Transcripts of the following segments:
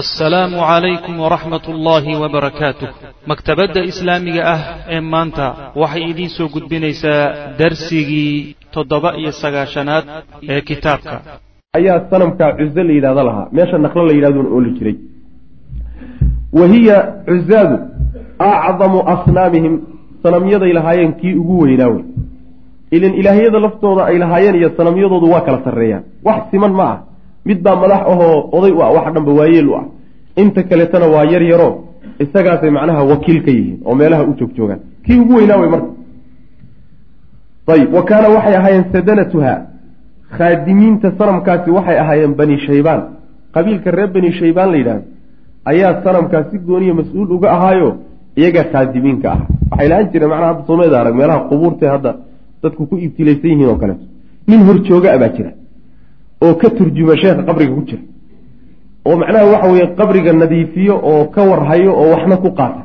assalaamu calaykum waraxmat ullaahi wabarakaatuh maktabadda islaamiga ah ee maanta waxay idiin soo gudbinaysaa darsigii toddoba iyo sagaashanaad ee kitaabka. Ayaa sanamkaa cuzo la yidhahdo lahaa. Meesha naqlo la yidhahdoona ooli jiray. Wa hiya cuzaadu acdamu asnaamihim. Sanamyaday lahaayeen kii ugu weynaa wey ilan ilaahyada laftooda ay lahaayeen iyo sanamyadoodu waa kala sarreeyaan. Wax siman ma ah mid baa madax ahoo oday u ah wax dhanba waayeel u ah. Inta kaletana waa yar yaro isagaasay macnaha wakiil ka yihiin oo meelaha u joogjoogaan kii ugu weynaa wey marka. Ayb wa kaana waxay ahaayeen sadanatuha khaadimiinta sanamkaasi waxay ahaayeen bani shaybaan. Qabiilka reer bani shaybaan la yidhahdo ayaa sanamkaas si gooniya mas'uul uga ahaayo iyagaa khaadimiinka ah. Waxay lahaan jireen macnaha hadda soomaalida arag meelaha qubuurtae hadda dadku ku ibtilaysan yihiin oo kaleeto. Nin horjooga a baa jira oo ka turjuma sheekha qabriga ku jira. oo macnaha waxa weeye qabriga nadiifiyo oo ka warhayo oo waxna ku qaata.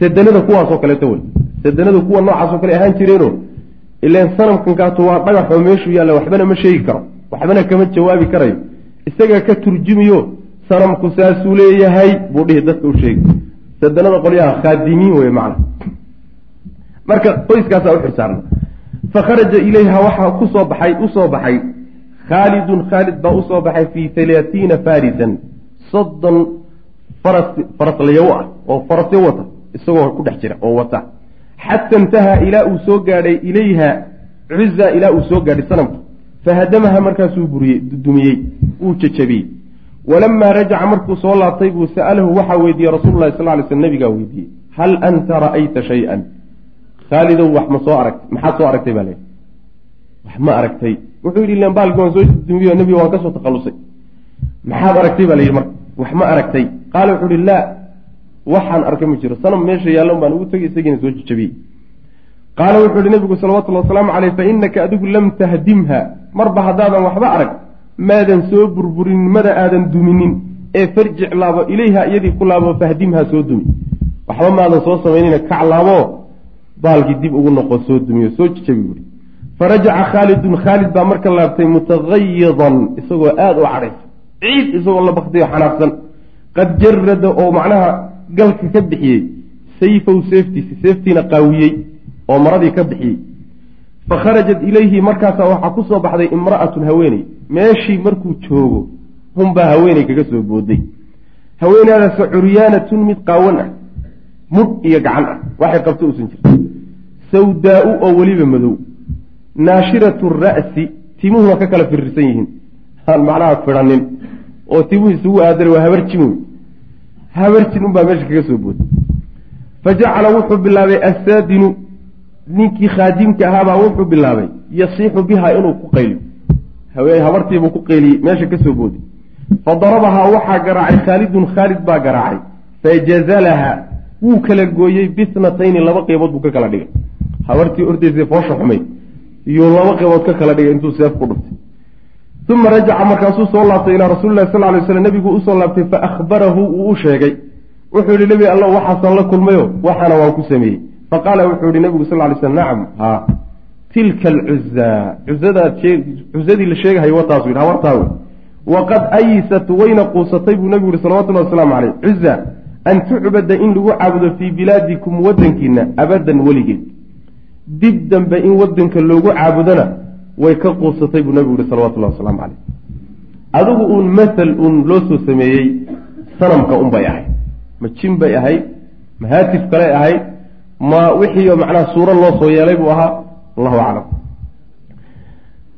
sadanada kuwaasoo kaleeto wey. sadanadu kuwa noocaasoo kale ahaan jireeno ilan sanamkankaatu waa dhagaxoo meeshuu yaalla waxbana ma sheegi karo waxbana kama jawaabi karayo. isagaa ka turjumiyo sanamku saasuu leeyahay buu dhihi dadka u sheegi sadanada qolyaha khaadimiin wey macna marka qoyskaasaa u xirsaarna fa kharaja ilayha waxaa ku soo baxay u soo baxay khaalidun khaalid baa u soo baxay fii halaatiina farisan soddon faras faraslayow ah oo farasyo wata isagoo ku dhex jira oo wata. Xata intahaa ilaa uu soo gaadhay ilayha cuza ilaa uu soo gaadhay sanamka. Fahadamaha markaasuu buriyey dumiyey uu jajabiyey. Walamaa rajaca markuu soo laabtay buu sa'alahu waxaa weydiiyey rasuulu lahi sal ly sl nabigaa weydiiyey hal anta ra'ayta shay-an? Khaalidow wax ma soo aragtay maxaad soo aragtay? baa le wax ma aragtay wuxuu yidhi ilan baalki waan soo dumiyo nebiga waan ka soo takhallusay. Maxaad aragtay? baa la yidhi marka wax ma aragtay. Qaala wuxuu ihi laa waxaan arkay ma jiro. Sanam meesha yaallan baan ugu tegay isagiina soo jajabiyey qaala wuxuu yihi nebigu salawatullhi wasalaamu caleyh fa innaka adigu lam tahdimha. Marba haddaadan waxba arag maadan soo burburin mada aadan duminin. Ee farjic laabo ilayha iyadii ku laabo fahdimha soo dumi. Waxba maadan soo samaynayna kac laabo baalkii dib ugu noqo soo dumiyo. Soo jajabi buui farajaca khaalidun khaalid baa marka laabtay mutagayidan isagoo aada u cadhaysa ciid. Isagoo la baktiyo xanaaqsan. Qad jarada oo macnaha galka ka bixiyey sayfaw seeftiisi seeftiina qaawiyey oo maradii ka bixiyey. Fa kharajat ilayhi markaasaa waxaa ku soo baxday imra'atun haweeney. Meeshii markuu joogo hunbaa haweeney kaga soo booday haweenaadaasoo curyaanatun mid qaawan ah mudh iyo gacan ah. Waxay qabto uusan jirta sawdaa-u oo weliba madow naashiratu ra'si timuhuna ka kala firirsan yihiin. Aan macnaha fidhanin oo timuhu isugu aadana waa habarjin wey habarjin unbaa meesha kaga soo booday fa jacala wuxuu bilaabay assaadinu ninkii khaadimka ahaabaa wuxuu bilaabay yasiixu biha inuu ku qayliyo. Habartiibuu ku qayliyey meesha ka soo booday fa darabahaa waxaa garaacay khaalidun khaalid baa garaacay. Fajazalaha wuu kala gooyey bisnatayni laba qeybood buu ka kala dhigay. Habartii ordaysa foosha xumay iyuu laba qeybood ka kala dhigay intuu seef ku dhuftay uma rajaca markaasuu soo laabtay ilaa rasuuli lahi sal ly slam nebiguu u soo laabtay fa akhbarahu uu u sheegay. Wuxuu yihi nebi alla waxaasaan la kulmayo waxaana waan ku sameeyey. Faqaala wuxuu yihi nebigu sal ly slam nacam haa tilka alcuzaa cuzadaad cuzadii la sheegahayo wataasu yidhi habartaa wey waqad ayisat wayna quusatay buu nebigu yihi salawatullahi wasalaamu caleyh cuza an tucbada in lagu caabudo fii bilaadikum wadankiina abadan weligeed dib dambe in wadanka loogu caabudona way ka quusatay buu nabigu yihi salawatullahi wasalaamu caleyh adigu uun mathal uun loo soo sameeyey sanamka un bay ahayd. Ma jin bay ahayd ma haatif kaley ahayd ma wixii macnaha suuro loo soo yeelay buu ahaa allahu aclam.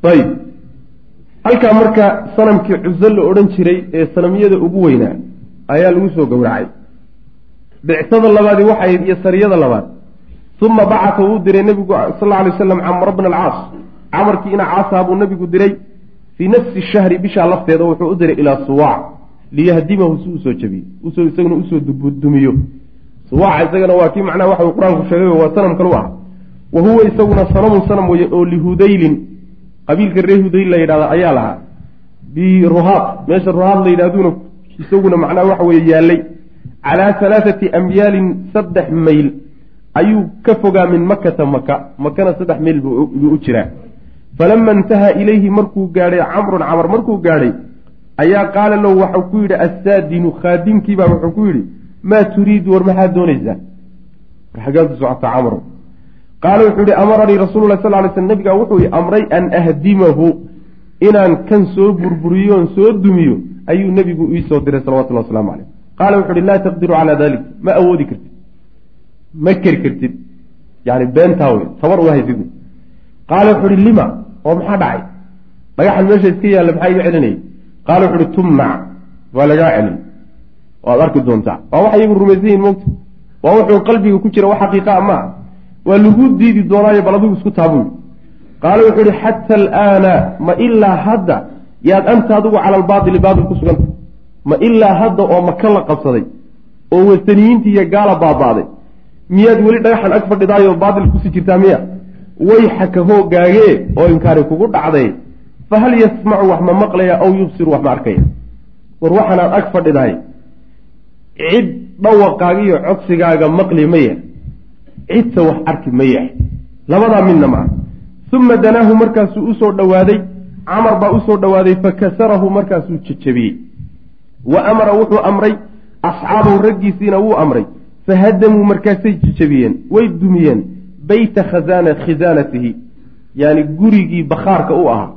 Ayib. Halkaa marka sanamkii cuso la odhan jiray ee sanamyada ugu weynaa ayaa lagu soo gowracay. Bicsada labaadi waxay iyo sariyada labaad uma bacata wuu diray nebigu sal lla alay waslam camra bna alcaas camarkii ina caasaha buu nebigu diray fii nafsi shahri bishaa lafteeda wuxuu u diray ilaa suwaac liyahdimahu si u soo jabiyo u soo isaguna u soo dumiyo suwaaca isagana waa kii macnaha waxa qur'aanku sheegay waa sanam kalu ah wa huwa isaguna sanamun sanam weye oo lihudaylin qabiilka reer hudayl la yidhahda ayaa lahaa biruhaad meesha ruhaad la yidhahduna isaguna macnaha waxa weye yaallay calaa halaathati amyaalin saddex mayl ayuu ka fogaa min makata maka makana saddex mayl buu u jiraa. Falama intahaa ilayhi markuu gaadhay camrun camar markuu gaadhay ayaa qaala lahu waxau ku yidhi assaadinu khaadimkiibaa wuxuu ku yidhi maa turiidu war maxaad doonaysaa? War xaggaad u socotaa camaro qaala wuxuu yihi amaranii rasuulu lah sal ly sl nabigaa wuxuu i amray an ahdimahu inaan kan soo burburiyoon soo dumiyo ayuu nebigu iisoo diray salawatullah waslamu caleyh qaala wuxu uhi laa taqdiru calaa dalik ma awoodi kartid ma keri kartid. Yani beentaa wey tabar u haysid qaala wuxu uhi lima? Oo maxaa dhacay? Dhagaxan meesha iska yaalla maxaa iga celinayay? Qaala wuxu uhi tumnac waa lagaa celin. Waad arki doontaa. Waa waxa iyagu rumaysan yihiin mogta waa wuxuu qalbiga ku jira wax xaqiiqaa maa waa lagu diidi doonaayo bal adigu isku taabuy qaala wuxuu ihi xata alaana ma ilaa hadda yaad anta adigu cala albaaili baatil ku suganta ma ilaa hadda oo maka la qabsaday oo wasaniyiintii iyo gaala baaba'day miyaad weli dhagaxan ag fadhidaayo baatil ku sii jirtaa miya? Wayxaka hoogaagee oo inkaari kugu dhacday. Fa hal yasmacu wax ma maqlaya aw yubsiru wax ma arkaya? War waxanaad ag fadhidahay cid dhawaqaaga iyo codsigaaga maqli ma yahay. Cidta wax arki ma yahay. Labadaa midna ma ah uma danaahu markaasuu u soo dhowaaday camar baa u soo dhowaaday fakasarahu markaasuu jejabiyey wa amara wuxuu amray. Asxaabahu raggiisiina wuu amray fahadamuu markaasay jejabiyeen way dumiyeen beyta khazana khisaanatihi yaani gurigii bakhaarka u ahaa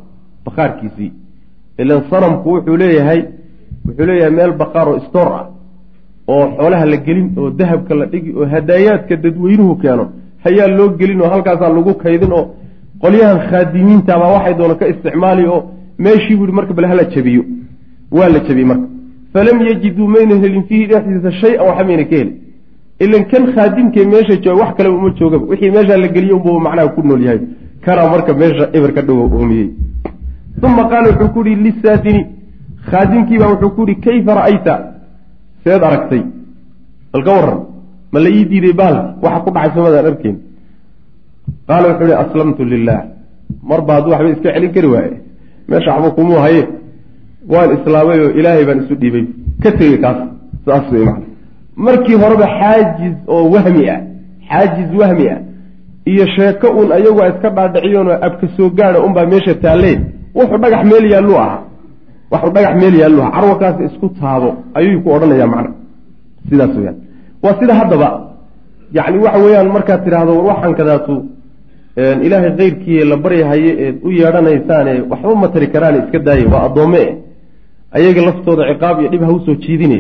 bakhaarkiisii ilan sanamku wuxuu leeyahay wuxuu leeyahay meel bakhaar oo stoor ah oo xoolaha la gelin oo dahabka la dhigi oo hadaayaadka dadweynuhu keeno hayaa loo gelin oo halkaasaa lagu kaydin oo qolyahan khaadimiintabaa waxay doona ka isticmaali oo meeshii buu yihi marka bal hala jabiyo waa la jabiyey marka falam yajiduu mayna helin fiihi dhexdiisa shay-an waxa mayna ka helin ilan kan khaadimkee meesha jooga wax kaleba uma joogaba. Wixii meeshaa la geliye unbuu macnaha ku nool yahay. Kanaa marka meesha eber ka dhowo oomiyey. Uma qaala wuxuu ku yihi lisaadini khaadimkiibaa wuxuu ku yihi kayfa ra'ayta? Seed aragtay. Bal ka waran ma la ii diiday baalki waxa ku dhacay somadaan arkeyn qaala wuxuu ihi aslamtu lilah marba hadduu waxba iska celin kari waaye. Meesha waxba kumuu haye. Waan islaamay oo ilaahay baan isu dhiibay. Ka tegey kaas. Saas wey macana markii horeba xaajiz oo wahmi ah xaajiz wahmi ah iyo sheeko uun ayagu a iska dhaadhiciyoonoo abka soo gaada unbaa meesha taalleen. Wuxuu dhagax meel yaallu ahaa. Waxuu dhagax meel yaallu ahaa. Carwakaas isku taabo ayuu ku odhanayaa macna. Sidaas weyaan waa sida haddaba yacni waxa weeyaan markaad tidhaahdo war kadaatu ilaahay keyrkii la baryahaye eed u yeedhanaysaane waxba ma tari karaane iska daaye. Waa addoome. E ayaga laftooda ciqaab iyo dhib ha u soo jiidine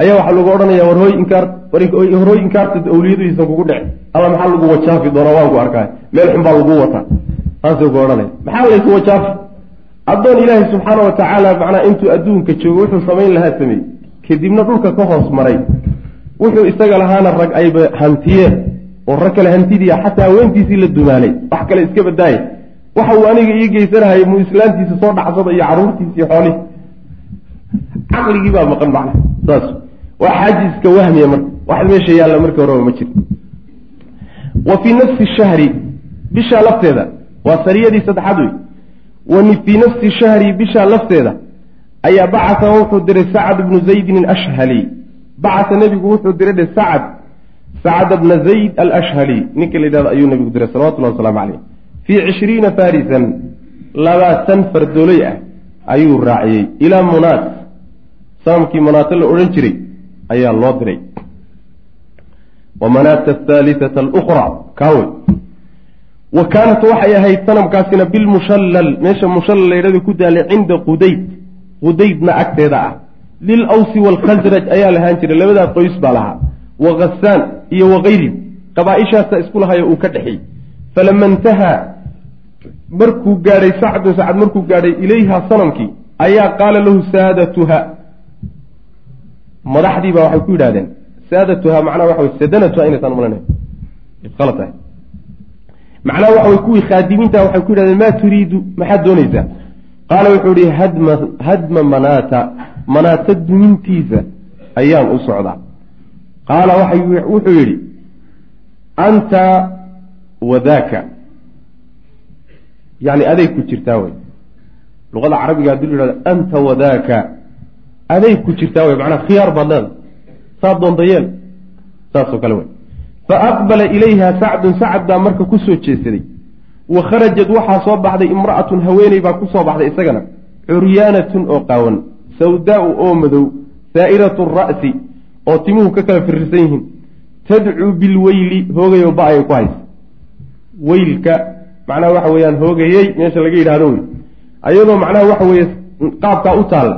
ayaa waxaa lagu odhanaya war hoy inkaar warhooy inkaarta awliyadiisan kugu dhece alla maxaa lagu wajaafi doonaa waan ku arkaay? Meel xun baa lagu wataa. Saasuu ku odhanaya maxaa laysu wajaafi? Addoon ilaahay subxaana wa tacaala macnaa intuu adduunka joogo wuxuu samayn lahaa sameeyey kadibna dhulka ka hoos maray. Wuxuu isaga lahaana rag ayba hantiyeen oo rag kale hantidiiya xataa haweentiisii la dumaalay wax kale iska badaaya waxa uu aniga ii geysanahay muu islaantiisa soo dhacsada iyo caruurtiisii xoolihi caqligii baa maqan macna saas. Waa xaajiska wahmiya marka wax meesha yaalla markii horeba ma jiro wa fii nafsi shahri bishaa lafteeda waa sariyadii saddexaad wey. Wa fii nafsi shahri bishaa lafteeda ayaa bacasa wuxuu diray sacad bnu zaydin alashhali. Bacasa nebigu wuxuu diray dhe sacad sacad bna zayd alashhali. Ninka la yidhahdo ayuu nebigu diray salawatullahi wasalaamu caleyh fii cishriina farisan labaatan fardooley ah ayuu raaciyey ilaa munaat sanamkii munaato la odhan jiray ayaa loo diray. Wa manaata athaalithata alukhra kaawe wa kaanat waxay ahayd sanamkaasina bilmushallal meesha mushallal la yidhahdo ku daalay cinda qudayd qudaydna agteeda ah. Lil awsi waalkhasraj ayaa lahaan jiray labadaa qoys baa lahaa. Wa khasaan iyo wakayri qabaa-ishaasa isku lahayo uu ka dhexeey falama intahaa markuu gaadhay sacdun sacad markuu gaadhay ilayha sanamkii ayaa qaala lahu saadatuha madaxdii baa waxay ku yidhahdeen saadatuha macnaha waxa wey sadanatuha inaysan malana khalad tahay. Macnaha waxa wey kuwii khaadimiinta waxay ku yidhahdeen maa turiidu maxaad doonaysaa qaala wuxuu yihi hadma hadma manaata manaata dumintiisa ayaan u socdaa. Qaala wuxuu yidhi anta wadaaka. Yani aday ku jirtaa wey luqada carabiga haddii lu yhahdo anta wadaaka aday ku jirtaa wey macnaa khiyaar baad leeda saad doonta yeel saasoo kale wey fa aqbala ilayha sacdun sacad baa marka ku soo jeesaday. Wa kharajad waxaa soo baxday imra'atun haweeney baa ku soo baxday isagana. Curyaanatun oo qaawan. Sawdaau oo madow. Saa'iratu ra'si oo timuhu ka kala firirsan yihiin. Tadcuu bilweyli hoogayo ba'ay ku haysa. Weylka macnaha waxa weeyaan hoogayey meesha laga yidhahdo wey ayadoo macnaha waxa weeye qaabkaa u taalla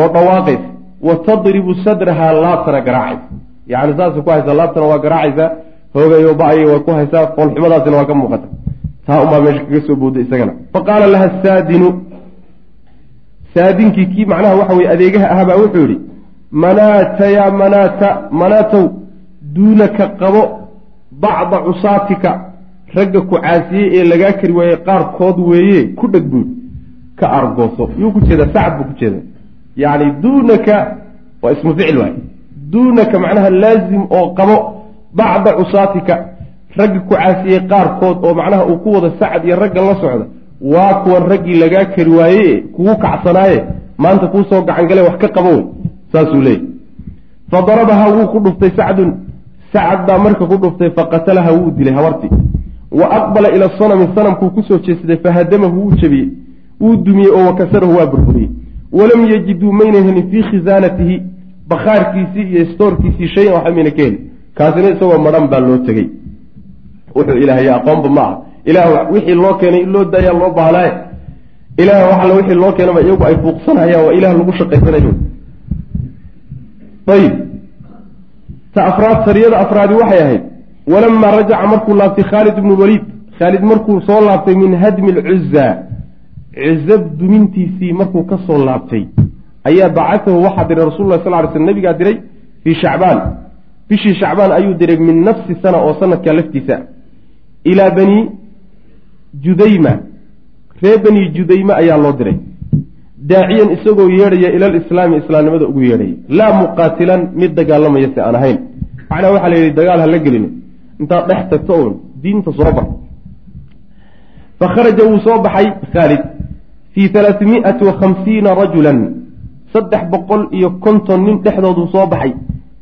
oo dhawaaqaysa wa tadribu sadrahaa laabtana garaacaysa yacni saasay ku haysaa laabtana waa garaacaysaa hoogayo ba'ay waa ku haysaa foolxumadaasina waa ka muuqata. Taa umaa meesha kaga soo booda isagana. Fa qaala laha saadinu saadinkii kii macnaha waxa weye adeegaha ahabaa wuxuu yidhi manaata yaa manaata manaatow duunaka qabo bacda cusaatika ragga ku caasiyey ee lagaa kari waayey qaarkood weeye ku dheg buud ka argooso. Yuu ku jeedaa sacad buu ku jeedaa yacni duunaka waa ismu ficil waay. Duunaka macnaha laazim oo qabo bacda cusaatika ragga ku caasiyey qaarkood oo macnaha uu ku wada sacad iyo ragga la socda waa kuwan raggii lagaa kari waaye kugu kacsanaaye maanta kuu soo gacan gale wax ka qabo wey saasuu leeyay fa darabaha wuu ku dhuftay sacdun sacad baa marka ku dhuftay faqatalaha wuu dilay habartii. Wa aqbala ila sanami sanamkuu ku soo jeesaday fahadamahu wuu jebiyey wuu dumiyey oo wakasarahu waa burburiyey walam yajiduu mayna helin fii khisaanatihi bakhaarkiisii iyo stoorkiisii shayan waxa mayna ka helin kaasina isagoo madhan baa loo tegey wuxuu ilaahaya aqoonba ma aha ilaah wixii loo keenay in loo daayaa loo baahnaaye ilaah waxalla wixii loo keenaba iyagu ay fuuqsanayaan waa ilaah lagu shaqaysanayo ayib ta afraad sariyada afraadi waxay ahayd walamaa rajaca markuu laabtay khaalid ibnu waliid khaalid markuu soo laabtay min hadmi alcuzaa cuza dumintiisii markuu ka soo laabtay ayaa bacatahu waxaa diray rasul lah sal ly sl nabigaa diray fii shacbaan. Bishii shacbaan ayuu diray min nafsi sana oo sanadkaa laftiisa ilaa bani judayma. Ree bani judayme ayaa loo diray. Daaciyan isagoo yeedhaya ila lislaami islaamnimada ugu yeedhaya laa muqaatilan mid dagaalamaya si aan ahayn. Macnaa waxaa la yidhi dagaal ha la gelin intaad dhex tagto uun diinta soo bar fa kharaja wuu soo baxay khaalid fii halaatimiati wa khamsiina rajulan saddex boqol iyo konton nin dhexdooduu soo baxay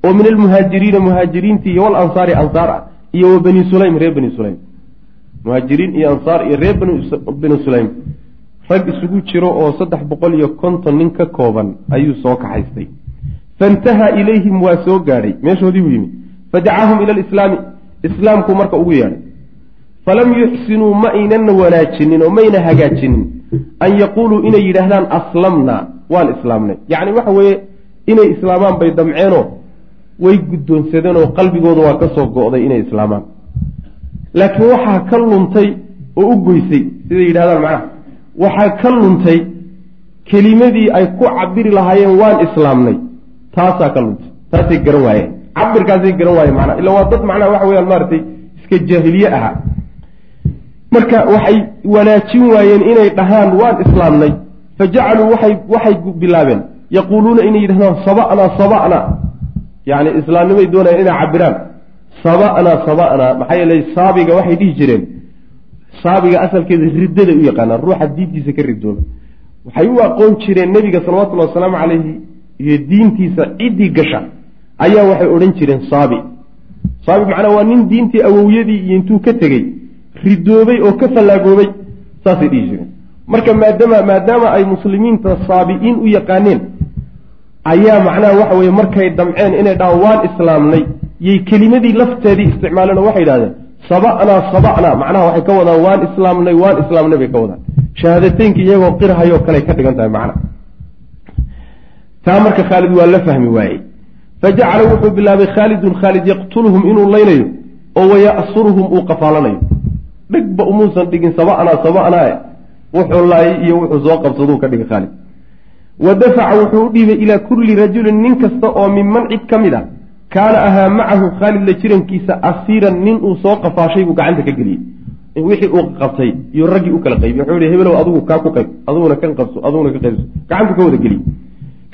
oo min almuhaajiriina muhaajiriintii iyo walansaari ansaar ah iyo wa bani sulaym reer bani sulaym muhaajiriin iyo ansaar iyo reer bani sulaym rag isugu jiro oo saddex boqol iyo konton nin ka kooban ayuu soo kaxaystay faintahaa ilayhim waa soo gaadhay meeshoodii buu yimi fadacaahum ila alislaami islaamkuu marka ugu yeedhay falam yuxsinuu ma aynana wanaajinin oo mayna hagaajinin an yaquuluu inay yidhaahdaan aslamna waan islaamnay yacni waxa weeye inay islaamaan bay damceenoo way guddoonsadeen oo qalbigooda waa ka soo go'day inay islaamaan laakiin waxaa ka luntay oo u goysay siday yidhahdaan macnaha waxaa ka luntay kelimadii ay ku cabiri lahaayeen waan islaamnay taasaa ka luntay taasay garan waayeen cabirkaasay garan waayeen macnaa illa waa dad macnaha waxa weyaan maaratay iska jaahiliye ahaa marka waxay wanaajin waayeen inay dhahaan waan islaamnay. Fa jacaluu waxay waxay bilaabeen. Yaquuluuna inay yidhahdaan saba'naa saba'na yacni islaamnimay doonayaan inay cabiraan saba'naa saba'naa maxaa yeelay saabiga waxay dhihi jireen. Saabiga asalkeeda riddada u yaqaanaan ruuxa diintiisa ka ridooba waxay u aqoon jireen nebiga salawatullahi wasalaamu calayhi iyo diintiisa ciddii gasha. Ayaa waxay odhan jireen saabi. Saabi macnaa waa nin diintii awowyadii iyo intuu ka tegey ridoobay oo ka fallaagoobay saasay dhihi jireen. Marka maadaama maadaama ay muslimiinta saabi'iin u yaqaaneen ayaa macnaha waxa weye markay damceen inay dhahaan waan islaamnay yay kelimadii lafteedii isticmaaleen oo waxay yidhahdeen saba'naa saba'naa. Macnaha waxay ka wadaan waan islaamnay waan islaamnay bay ka wadaan. Shahaadateynka iyagoo qirhayoo kale ka dhigan tahay macna taa marka khaalid waa la fahmi waayey. Fa jacala wuxuu bilaabay khaalidun khaalid yaqtuluhum inuu laynayo oo waya'suruhum uu qafaalanayo dhegba umuusan dhigin saba'naa saba'naa wuxuu laayay iyo wuxuu soo qabsaduu ka dhigay khaalid. Wa dafaca wuxuu u dhiibay ilaa kulli rajulin nin kasta oo minman cid ka mid a kaana ahaa macahu khaalid la jirankiisa asiiran nin uu soo qafaashay buu gacanta ka geliyey. Wixii uu qabtay iyo raggii u kala qaybiy wuxuu yihi hebelow adigu kaa ku qayb aduguna kan qabso aduguna ka qaybso. Gacantu ka wada geliy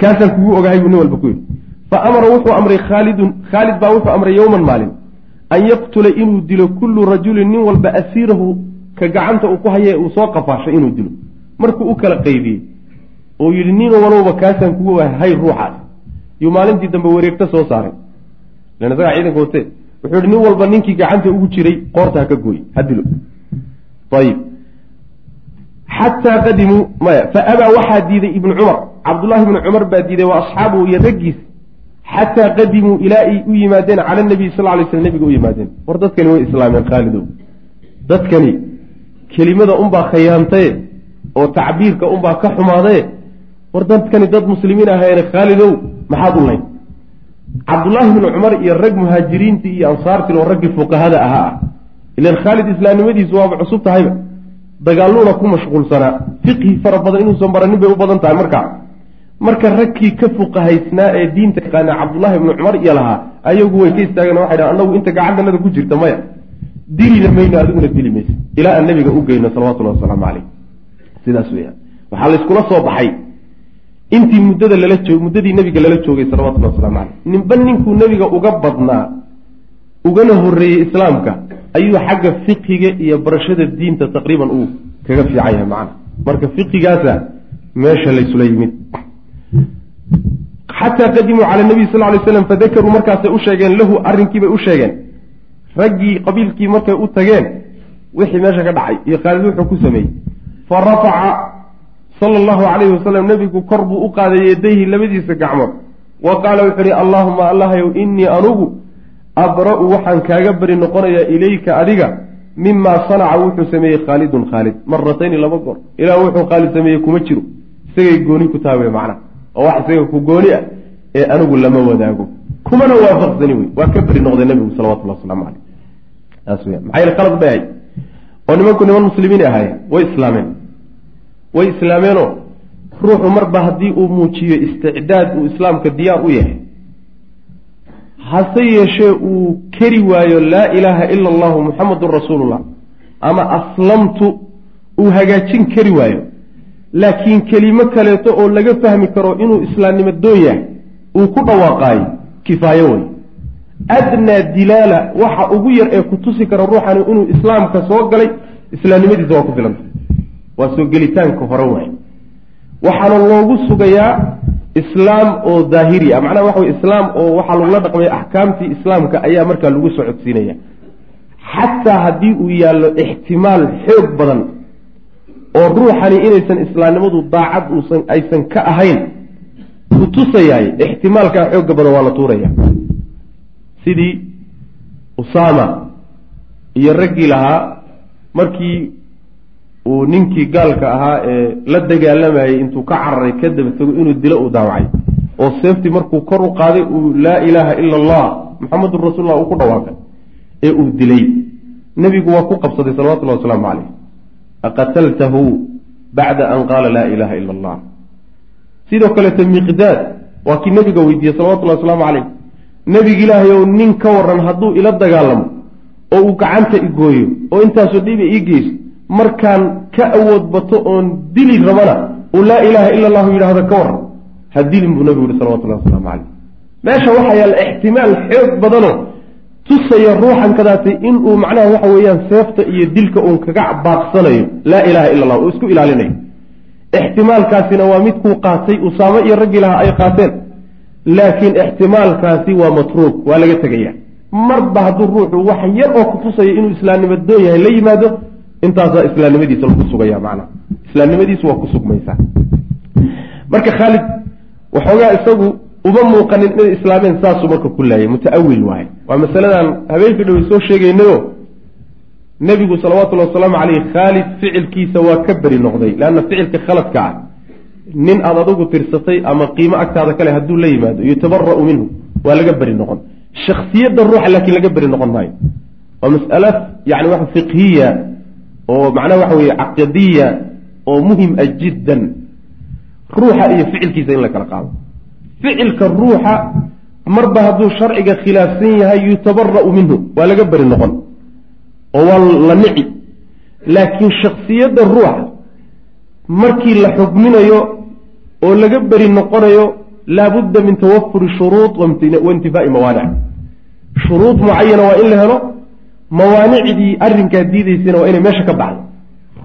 kaasaan kugu ogahay buu nin walba ku yidhi. Fa amara wuxuu amray khaalidun khaalid baa wuxuu amray yowman maalin an yaqtula inuu dilo kullu rajulin nin walba asiirahu ka gacanta uu ku haye uu soo qafaashay inuu dilo. Markuu u kala qaybiyey oo yidhi nin walowba kaasaan kugu ogahay hay ruuxaas. Yuu maalintii dambe wareegto soo saaray. Lan isagaa ciidanka watee wuxuu yihi nin walba ninkii gacanta ugu jiray qoorta ha ka gooy ha dilo. Ayib xataa qadimuu maya fa abaa waxaa diiday ibnu cumar. Cabdullaahi bnu cumar baa diiday wa asxaabuhu iyo raggiis xataa qadimuu ilaa ay u yimaadeen cala nabiy sal lay sl nabiga u yimaadeen war dadkani way islaameen khaalidow dadkani kelimada unbaa khayaantaye oo tacbiirka unbaa ka xumaadaye war dadkani dad muslimiin ahayeene khaalidow maxaad u layn cabdullaahi bnu cumar iyo rag muhaajiriintii iyo ansaartiin oo raggii fuqahada ahaa ah ilan khaalid islaamnimadiisu waaba cusub tahayba dagaaluuna ku mashquulsanaa fiqhi fara badan inuusan baranin bay u badan tahay markaa marka ragkii ka fuqahaysnaa ee diinta yaqaana cabdullaahi ibnu cumar iyo lahaa ayagu way ka istaageen waxay dhahan anagu inta gacantanada ku jirta maya. Dilina mayno adiguna dili mayso ilaa aan nabiga u geyno salawatullahi wasalaamu caleyh sidaas weyaan waxaa layskula soo baxay. Intii muddada lala joog muddadii nebiga lala joogay salawatullahi waslamu caleyh ninba ninkuu nebiga uga badnaa ugana horreeyey islaamka ayuu xagga fiqiga iyo barashada diinta taqriiban uu kaga fiican yahay macana. Marka fiqigaasa meesha laysula yimid xataa qadimuu cala nabiy sal lay slam fadakaruu markaasay u sheegeen lahu arrinkiibay u sheegeen. Raggii qabiilkii markay u tageen wixii meesha ka dhacay iyo khaalid wuxuu ku sameeyey. Fa rafaca sala allahu calayhi wasalam nebigu kor buu u qaaday yadayhi labadiisa gacmood. Wa qaala wuxuu ihi allaahuma allahyow innii anugu abra-u waxaan kaaga beri noqonayaa ilayka adiga mimaa sanaca wuxuu sameeyey khaalidun khaalid. Maratayni laba goor. Ilaa wuxuu khaalid sameeyey kuma jiro. Isagay gooni ku taha wey macnaha oo wax isaga ku gooni ah ee anigu lama wadaago. Kumana waafaqsani wey waa ka beri noqday nabigu salawatullah waslamu caleyh maxaa yele khalad bay ahay oo nimanku niman muslimiin ahaayeen. Way islaameen. Way islaameenoo ruuxu marba haddii uu muujiyo isticdaad uu islaamka diyaar u yahay hase yeeshee uu keri waayo laa ilaaha ila allahu muxamadun rasuulullah ama aslamtu uu hagaajin kari waayo laakiin kelimo kaleeto oo laga fahmi karo inuu islaamnimo doon yahay uu ku dhawaaqaayo kifaayo wey adnaa dilaala waxa ugu yar ee ku tusi kara ruuxani inuu islaamka soo galay islaamnimadiisa waa ku filanta waa soo gelitaanka hore waay waxaana loogu sugayaa islaam oo daahiri ah. Macnaha waxa wey islaam oo waxaa lagula dhaqmaya axkaamtii islaamka ayaa markaa lagu soo codsiinaya. Xataa haddii uu yaallo ixtimaal xoog badan oo ruuxani inaysan islaamnimadu daacad uusan aysan ka ahayn ku tusayaay ixtimaalkaa xoogga badan waa la tuuraya. Sidii usaama iyo raggii lahaa markii uu ninkii gaalka ahaa ee la dagaalamayay intuu ka cararay ka daba tego inuu dilo uu daawacay oo seeftii markuu kor u qaaday uu laa ilaaha ila allah muxamedun rasuulullah uu ku dhawaaqay ee uu dilay. Nebigu waa ku qabsaday salawatullahi wasalaamu caleyh aqataltahu bacda an qaala laa ilaha ila allah. Sidoo kaleeto miqdaad waa kii nebiga weydiiyey salawatullahi wasalaamu caleyh nebiga ilaahay ow nin ka waran hadduu ila dagaalamo oo uu gacanta igooyo oo intaasoo dhiba ii geyso markaan ka awood bato oon dili rabana uu laa ilaaha ila allahu yidhaahdo ka waran ha dilin buu nabigu yihi salawatullahi wasalaamu caleyh meesha waxaa yaalla ixtimaal xoog badanoo tusaya ruuxan kadaatay inuu macnaha waxa weeyaan seefta iyo dilka uun kaga baaqsanayo laa ilaha ila allah oo isku ilaalinayo. Ixtimaalkaasina waa midkuu qaatay usaamo iyo raggii lahaa ay qaateen. Laakiin ixtimaalkaasi waa matruuk waa laga tegaya marba hadduu ruuxu wax yar oo kutusaya inuu islaamnimo doon yahay la yimaado intaasaa islaamnimadiisa lagu sugaya macnaha islaamnimadiisu waa ku sugmaysaa. Marka khaalid waxoogaa isagu uma muuqanin inay islaameen saasuu marka ku laayay mutaawil waaye. Waa masaladan habeenkii dhowey soo sheegaynayo nebigu salawatullahi wasalaamu caleyh khaalid ficilkiisa waa ka beri noqday leanna ficilka khaladka ah. Nin aad adugu tirsatay ama qiimo agtaada kale hadduu la yimaado yutabara'u minhu waa laga beri noqon. Shaksiyadda ruuxa laakiin laga beri noqon maayo. Waa mas'ala yani waxa fiqhiya oo macnaha waxa weeye caqadiya oo muhiim a jiddan. Ruuxa iyo ficilkiisa in la kala qaado ficilka ruuxa marba hadduu sharciga khilaafsan yahay yutabara'u minhu. Waa laga beri noqon. Oo waa la nici laakiin shaksiyadda ruuxa markii la xugminayo oo laga beri noqonayo laabudda min tawafuri shuruud waintifaa'i mawaanic. Shuruud mucayana waa in la helo mawaanicdii arrinkaa diidaysana waa inay meesha ka baxdo.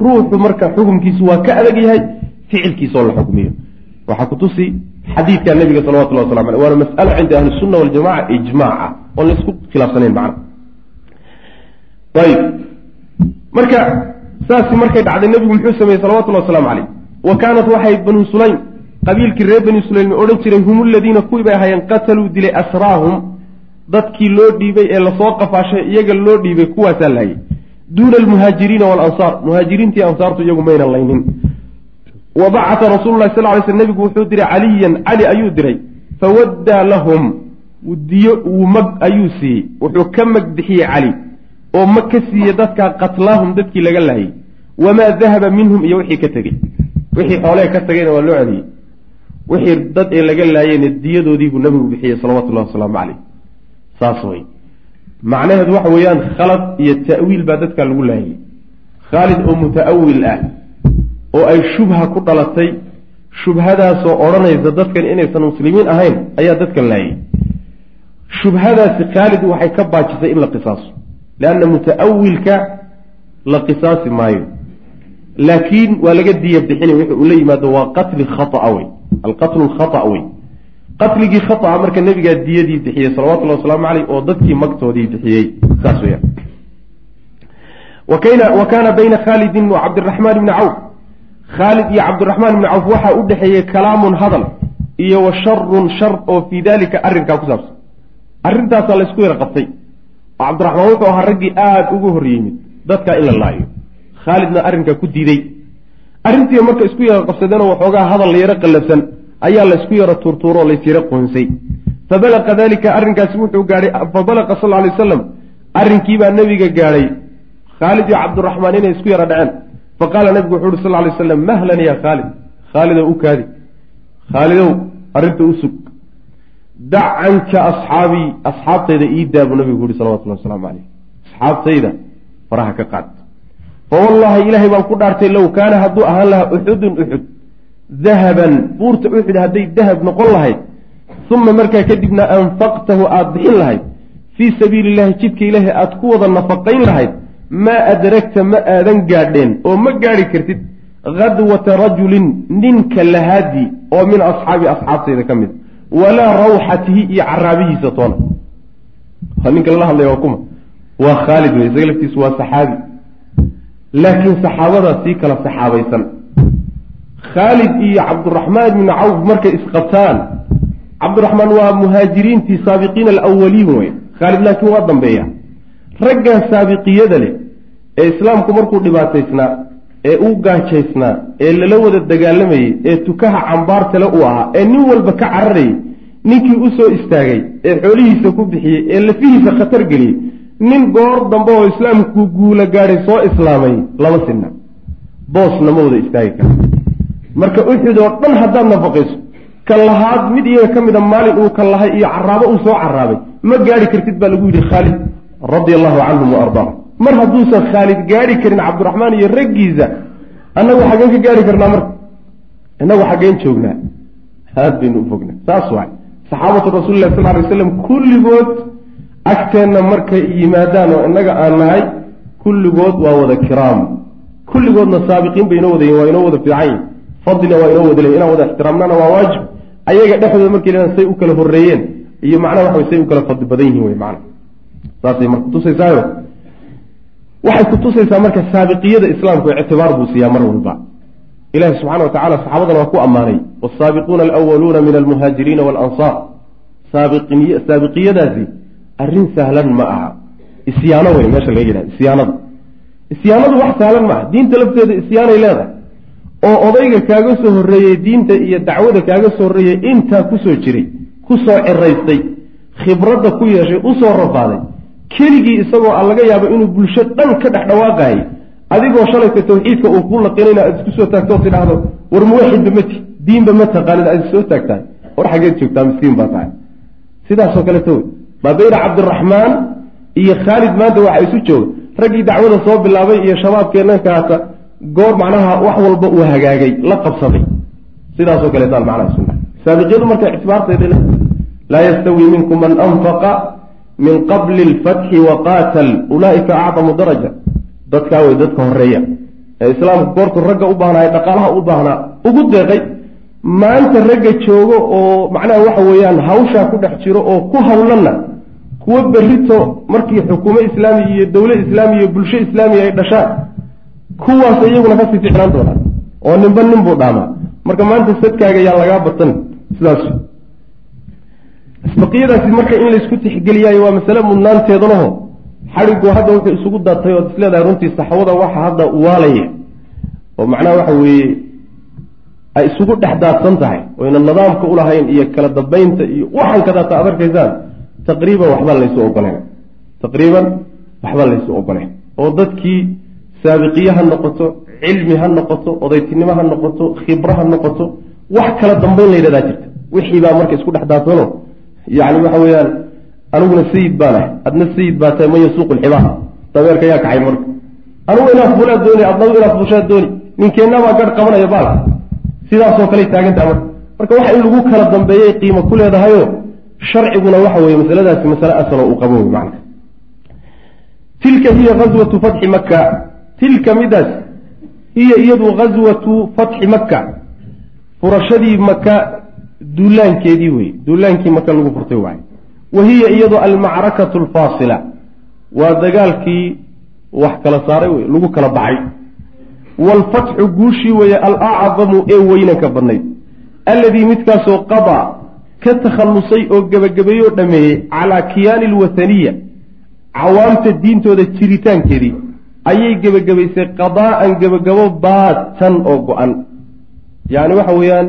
Ruuxu marka xukumkiisu waa ka adag yahay ficilkiisa oo la xukmiyo waxaa kutusi xadiidka nabiga salawatullah waslamu aleh waana mas'alo cinda ahli sunna waljamaca ijmaac ah oon la isku khilaafsanayn macna ayib. Marka saasi markay dhacday nebigu muxuu sameeyey salawatullahi wasalaamu caleyh wa kaanat waxay banuu sulaym qabiilkii reer bani sulaym odhan jiray hum aladiina kuwii bay ahaayeen qataluu dilay asraahum dadkii loo dhiibay ee la soo qafaashay iyaga loo dhiibay kuwaasaa laayay duuna almuhaajiriina waalansaar muhaajiriintii ansaartu iyagu maynan laynin wa bacata rasuulu lahi sal ly sl nebigu wuxuu diray caliyan cali ayuu diray fawaddaa lahum diyo wuu mag ayuu siiyey wuxuu ka mag bixiyey cali oo mag ka siiyey dadkaa qatlaahum dadkii laga laayay wamaa dahaba minhum iyo wixii ka tegey wixii xoolee ka tagayna waa loo celiyey wixii dad ee laga laayeyna diyadoodiibuu nabigu bixiyey salawatullahi wasalaamu caleyh saas wey macnaheedu waxa weeyaan khalad iyo ta'wiil baa dadkaa lagu laayay khaalid oo muta'awil ah oo ay shubha ku dhalatay shubhadaasoo odhanaysa dadkan inaysan muslimiin ahayn ayaa dadkan laayay. Shubhadaasi khaalid waxay ka baajisay in la qisaaso leanna muta'awilka la qisaasi maayo. Laakiin waa laga diya bixinay wixi uu la yimaado waa qatli khaaa wey alqatlu lkhata wey. Qatligii khaaa marka nebigaa diyadii bixiyey salawatullahi wasalaamu caleyh oo dadkii magtoodii bixiyey saas weya wa kaana bayna khaalidin wa cabdiraxmaan ibni cawf khaalid iyo cabdiraxmaan ibni cawf waxaa u dhexeeyey kalaamun hadal iyo wa sharun shar oo fii dalika arrinkaa ku saabsan. Arrintaasaa laysku yara qabtay. Oo cabdiraxmaan wuxuu ahaa raggii aada ugu hor yimid dadkaa in la laayo. Khaalidna arrinkaa ku diiday. Arrintii marka isku yara qabsadeenoo waxoogaa hadal la yaro qallafsan ayaa laysku yaro tuurtuuro o laysyaro qoonsay fabalaqa dalika arrinkaasi wuxuu gaadhay fabalaqa sal ly wasalam arrinkiibaa nebiga gaadhay. Khaalid iyo cabdiraxmaan inay isku yaro dhaceen faqaala nebigu wuxu uhi sal lay slam mahlan ya khaalid. Khaalidow u kaadi. Khaalidow arrinta u sug. Dac canka asxaabii asxaabtayda ii daa buu nabigu uhi salawatullahi wasalaamu caleyh asxaabtayda faraha ka qaad. Fa wallahi ilaahay baan ku dhaartay low kaana hadduu ahaan lahaa uxudun uxud dahaban buurta uxud hadday dahab noqon lahayd uma markaa kadibna anfaqtahu aada bixin lahayd fii sabiili illahi jidka ilaahay aada ku wada nafaqayn lahayd maa adragta ma aadan gaadheen oo ma gaadhi kartid khadwata rajulin ninka lahaadii oo min asxaabi asxaabtayda ka mid. Walaa rawxatihi iyo caraabihiisa toona. Ninka lala hadlaya waa kuma. Waa khaalid wey isaga laftiisu waa saxaabi. Laakiin saxaabadaa sii kala saxaabaysan. Khaalid iyo cabduraxmaan ibni cawf markay isqabtaan cabdiraxmaan waa muhaajiriintii saabiqiina alawaliin wey. Khaalid laakiin waa dambeeya raggaa saabiqiyada leh ee islaamku markuu dhibaataysnaa ee uu gaajaysnaa ee lala wada dagaalamayey ee tukaha cambaartale uu ahaa ee nin walba ka cararayay ninkii u soo istaagay ee xoolihiisa ku bixiyey ee lafihiisa khatar geliyey nin goor dambe oo islaamku guula gaadhay soo islaamay lama sinna. Boosna ma wada istaagi kara. Marka uxud oo dhan haddaad nafaqayso ka lahaad mid iyaga ka mida maalin uu ka lahay iyo caraabo uu soo caraabay ma gaadhi kartid baa lagu yidhi khaalid radia allahu canhum wa ardaahum mar hadduusan khaalid gaadhi karin cabdiraxmaan iyo raggiisa annagu xaggeen ka gaadhi karnaa marka. Innagu xaggeen joognaa. Aad baynu u fognaa. Saas waay. Saxaabatu rasuulilah sal alay waslam kulligood agteenna markay yimaadaan oo innaga aan nahay kulligood waa wada kiraam. Kulligoodna saabiqiin bay inoo wadayiin waa inoo wada fiican yihiin fadlina waa inoo wada leyin inaan wada ixtiraamnana waa waajib. Ayaga dhexdooda markay leedan say u kala horreeyeen iyo macnaha waxa way say u kala fadli badan yihiin wey macana saasay marka kutusaysaayo waxay kutusaysaa marka saabiqiyada islaamku ictibaar buu siiyaa mar walba. Ilahi subxana wa tacala saxaabadana waa ku ammaanay. Waasaabiquuna alawaluuna min almuhaajiriina waalansaar saabiqiyadaasi arrin sahlan ma aha. Isyaano wey meesha laga yidhaha isyaanada isyaanadu wax sahlan ma aha. Diinta lafteeda isyaanay leedahay. Oo odayga kaaga soo horreeyey diinta iyo dacwada kaaga soo horreeyey intaa ku soo jiray ku soo ciraystay khibradda ku yeeshay u soo rafaaday keligii isagoo aan laga yaabo inuu bulsho dhan ka dhex dhawaaqaayay adigoo shalayka tawxiidka uu ku laqinayna aad isku soo taagtoo tidhaahdo war muwaxidba mati diinba ma taqaanid aad soo taagtahay war xaggeed joogtaa miskiin baa tahay. Sidaasoo kaleto wey maa bayna cabdiraxmaan iyo khaalid maanta waxa isu jooga raggii dacwada soo bilaabay iyo shabaabkeenna kaata goor macnaha wax walba uu hagaagay la qabsaday. Sidaasoo kaleetaan macnaha sunna saabiqyadu marka ictibaarteeda laa yastawi minkum man anfaqa min qabli alfatxi waqaatal ulaa'ika acdamu daraja. Dadkaa wey dadka horreeya. Ee islaamku goortu ragga u baahnaa ee dhaqaalaha u baahnaa ugu deeqay maanta ragga joogo oo macnaha waxa weeyaan hawshaa ku dhex jiro oo ku hawlanna kuwo berrito markii xukuumo islaamiya iyo dowle islaamiya iyo bulsho islaamiya ay dhashaan kuwaas iyaguna ka sii ficnaan doonaan. Oo ninba nin buu dhaamaa. Marka maanta sadkaaga yaa lagaa batan sidaas baqiyadaasi marka in laysku tixgeliyaayo waa masale mudnaanteedanaho xadhigu hadda wuxuu isugu datay ood isleedahay runtii saxwada waxa hadda uwaalaya oo macnaha waxa weeye ay isugu dhex daadsan tahay. Oyna nidaamka ulahayn iyo kala dambeynta iyo waxaan kadaata ad arkaysaan taqriiban waxbaa laysu ogoleen taqriiban waxbaa laysu ogoleen oo dadkii saabiqiye ha noqoto cilmi ha noqoto odaytinimo ha noqoto khibro ha noqoto wax kala dambeyn la yidhahdaa jirta. Wixii baa marka isku dhex daadsano yani waxa weeyaan aniguna sayid baan ahay adna sayid baa tahay man yasuuqu lxibaar dabeerka yaa kaxay marka. Anugu inaad fuulaad dooni adnagu inaad fuushaad dooni. Ninkeenabaa garh qabanaya baal sidaasoo kale taagantaha marka. Marka waxa in lagu kala dambeeyay qiimo ku leedahayo sharciguna waxa weeye masaladaasi masale asaloo uu qabo macna. Tilka hiya gazwatu fatxi maka tilka midaas hiya iyadu gazwatu fatxi maka furashadii maka duulaankeedii wey duulaankii maka lagu furtay waay wa hiya iyadu almacrakatu alfaasila waa dagaalkii wax kala saaray wey lagu kala baxay. Waalfatxu guushii weeye alacdamu ee weynanka badnayd. Alladii midkaasoo qadaa ka takhallusay oo gebagabeeyoo dhameeyey calaa kiyaani alwathaniya cawaamta diintooda jiritaankeedii ayay gebagabaysay qadaa'an gebagabo baatan oo go-an. Yacni waxa weeyaan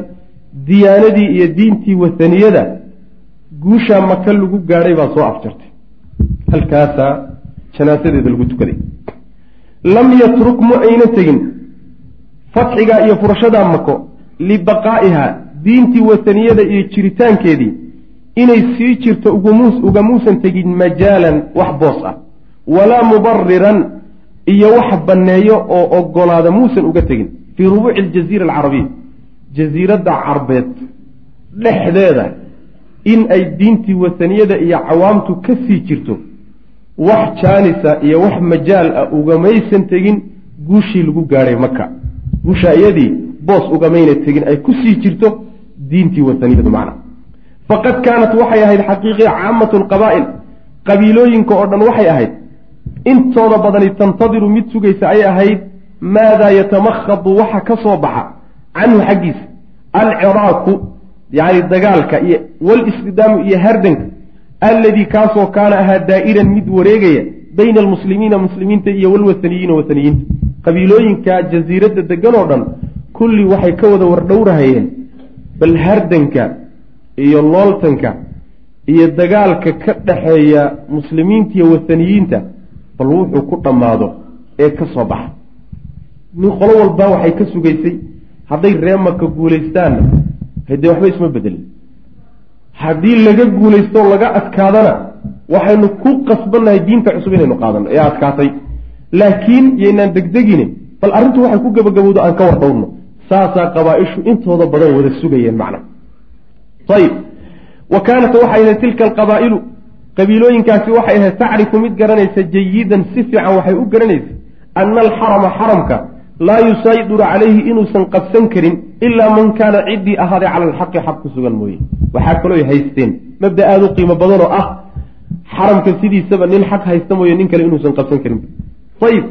diyaanadii iyo diintii wathaniyada guushaa maka lagu gaadhay baa soo afjartay. Halkaasaa janaasadeeda lagu tukaday. Lam yatruk ma ayna tegin fatxigaa iyo furashadaa mako libaqaa'iha diintii wathaniyada iyo jiritaankeedii inay sii jirto ugamuusan tegin majaalan wax boos ah walaa mubariran iyo wax banneeyo oo ogolaada muusan uga tegin fii rubuuci aljaziira alcarabiya jasiiradda carbeed dhexdeeda in ay diintii wataniyada iyo cawaamtu ka sii jirto wax jaanisa iyo wax majaal ah ugamaysan tegin guushii lagu gaadhay maka guushaa iyadii boos ugamayna tegin ay ku sii jirto diintii wataniyadu macna. Faqad kaanat waxay ahayd xaqiiqi caamatu lqabaa'il qabiilooyinka oo dhan waxay ahayd intooda badani tantadiru mid sugaysa ay ahayd maadaa yatamakhadu waxa ka soo baxa canhu xaggiisa alciraaku yacni dagaalka iyo walisqidaamu iyo hardanka alladii kaasoo kaana ahaa daa'iran mid wareegaya bayna almuslimiina muslimiinta iyo walwathaniyiina wathaniyiinta. Qabiilooyinka jasiiradda degan oo dhan kulli waxay ka wada wardhowrahayeen bal hardanka iyo looltanka iyo dagaalka ka dhaxeeya muslimiinta iyo wathaniyiinta bal wuxuu ku dhammaado ee ka soo baxa. Nin qolo walba waxay ka sugaysay hadday ree maka guulaystaanna haddee waxba isma bedelin haddii laga guulaysto laga adkaadana waxaynu ku qasbannahay diinta cusub inaynu qaadano ee adkaatay. Laakiin yaynaan degdegine bal arrintu waxay ku gabagabowdo aan ka war dhowrno saasaa qabaa-ishu intooda badan wada sugayeen macna. Ayib wa kaanat waxay ahayd tilka alqabaa'ilu qabiilooyinkaasi waxay ahayd tacrifu mid garanaysa jayidan si fiican waxay u garanaysa ana alxarama xaramka laa yusayduru calayhi inuusan qabsan karin ilaa man kaana ciddii ahaaday cala alxaqi xaq ku sugan mooye. Waxaa kalooy haysteen. Mabda aada u qiimo badan oo ah xaramka sidiisaba nin xaq haysta mooye nin kale inuusan qabsan karin. Ayib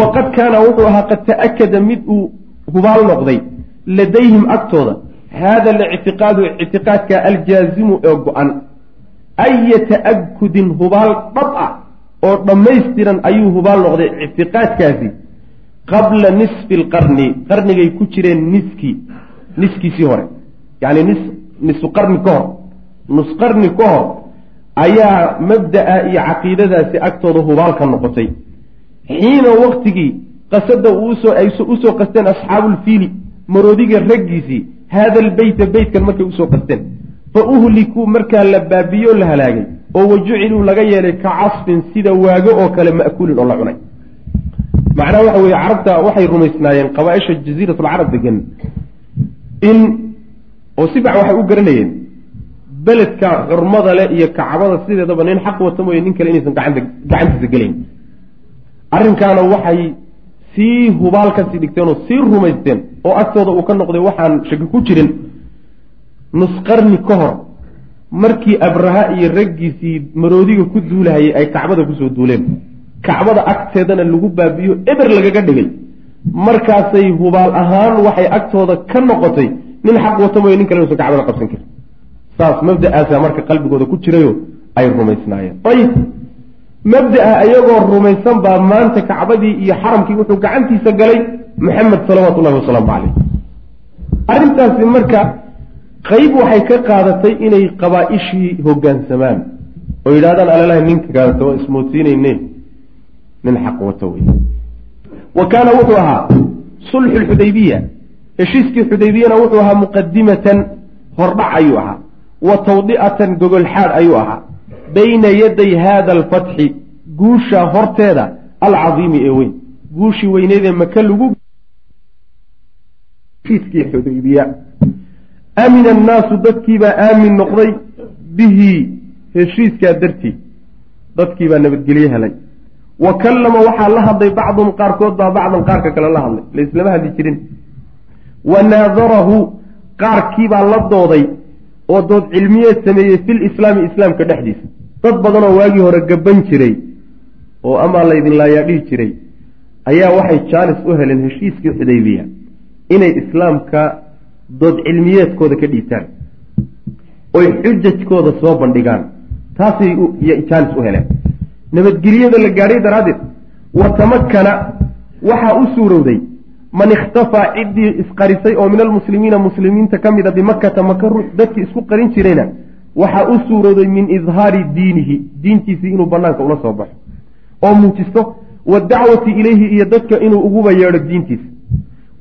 waqad kaana wuxuu ahaa qad ta'akada mid uu hubaal noqday ladayhim agtooda. Haada alictiqaadu ictiqaadka aljaazimu ee go-an. Aya ta'akudin hubaal dhab ah oo dhammaystiran ayuu hubaal noqday ictiqaadkaasi qabla nisfi alqarni qarnigay ku jireen niskii niskiisii hore. Yacni nis nisu qarni ka hor. Nus qarni ka hor ayaa mabda'a iyo caqiidadaasi agtooda hubaal ka noqotay. Xiina waqtigii qasada uusoo ay u soo qasteen asxaabulfiili maroodiga raggiisii haada albeyta beytkan markay u soo qasteen. Fa uhlikuu markaa la baabiyo la halaagay oo wajuciluu laga yeelay ka casfin sida waago oo kale ma'kuulin oo la cunay macnaha waxa weeye carabta waxay rumaysnaayeen qabaaisha jaziirat alcarab degan in oo si fiican waxay u garanayeen beledka xurmada leh iyo kacbada sideedaba nin xaq wata mooye nin kale inaysan gacantiisa gelayn arrinkaana waxay sii hubaal ka sii dhigteen oo sii rumaysteen oo agtooda uu ka noqday waxaan shaki ku jirin nusqarni ka hor markii abraha iyo raggiisii maroodiga ku duulahayay ay kacbada ku soo duuleen kacbada agteedana lagu baabiyo eber lagaga dhigay markaasay hubaal ahaan waxay agtooda ka noqotay nin xaq wato mooye nin kale inuusan kacbada qabsan karin saas mabda'aasaa marka qalbigooda ku jirayo ay rumaysnaayeen. Ayib mabda'a iyagoo rumaysan baa maanta kacbadii iyo xaramkii wuxuu gacantiisa galay maxamed salawaatu ullahi wasalaamu caleyh arrintaasi marka qayb waxay ka qaadatay inay qabaa-ishii hoggaansamaan oo yidhahdaan alalahi ninka kaadata waa ismoodsiinayne nin xaq wato wey wa kaana wuxuu ahaa sulxu lxudaybiya heshiiskii xudaybiyana wuxuu ahaa muqadimatan hordhac ayuu ahaa wa tawdi'atan gogolxaad ayuu ahaa bayna yaday haada alfatxi guusha horteeda alcadiimi ee weyn guushii weyneedee maka lagu amina annaasu dadkiibaa aamin noqday bihi heshiiskaa dartii dadkiibaa nabadgelye helay wa kallama waxaa la hadlay bacduhum qaarkood baa bacdan qaarka kale la hadlay. Laislama hadli jirin. Wa naadarahu qaarkiibaa la dooday oo dood cilmiyeed sameeyey fil islaami islaamka dhexdiisa. Dad badanoo waagii hore gaban jiray oo amaa laydin laayaa dhihi jiray ayaa waxay jaanis u heleen heshiiskii xudaybiya inay islaamka dood cilmiyeedkooda ka dhiibtaan oy xujajkooda soo bandhigaan. Taasay jaanis u heleen nabadgelyada la gaadhay daraaddeed wa tamakana waxaa u suurowday man ikhtafaa ciddii isqarisay oo min almuslimiina muslimiinta ka mida bimakata maka dadkii isku qarin jirayna waxaa u suurowday min idhaari diinihi diintiisii inuu banaanka ula soo baxo. Oo muujisto wadacwati ilayhi iyo dadka inuu uguba yeedho diintiisa.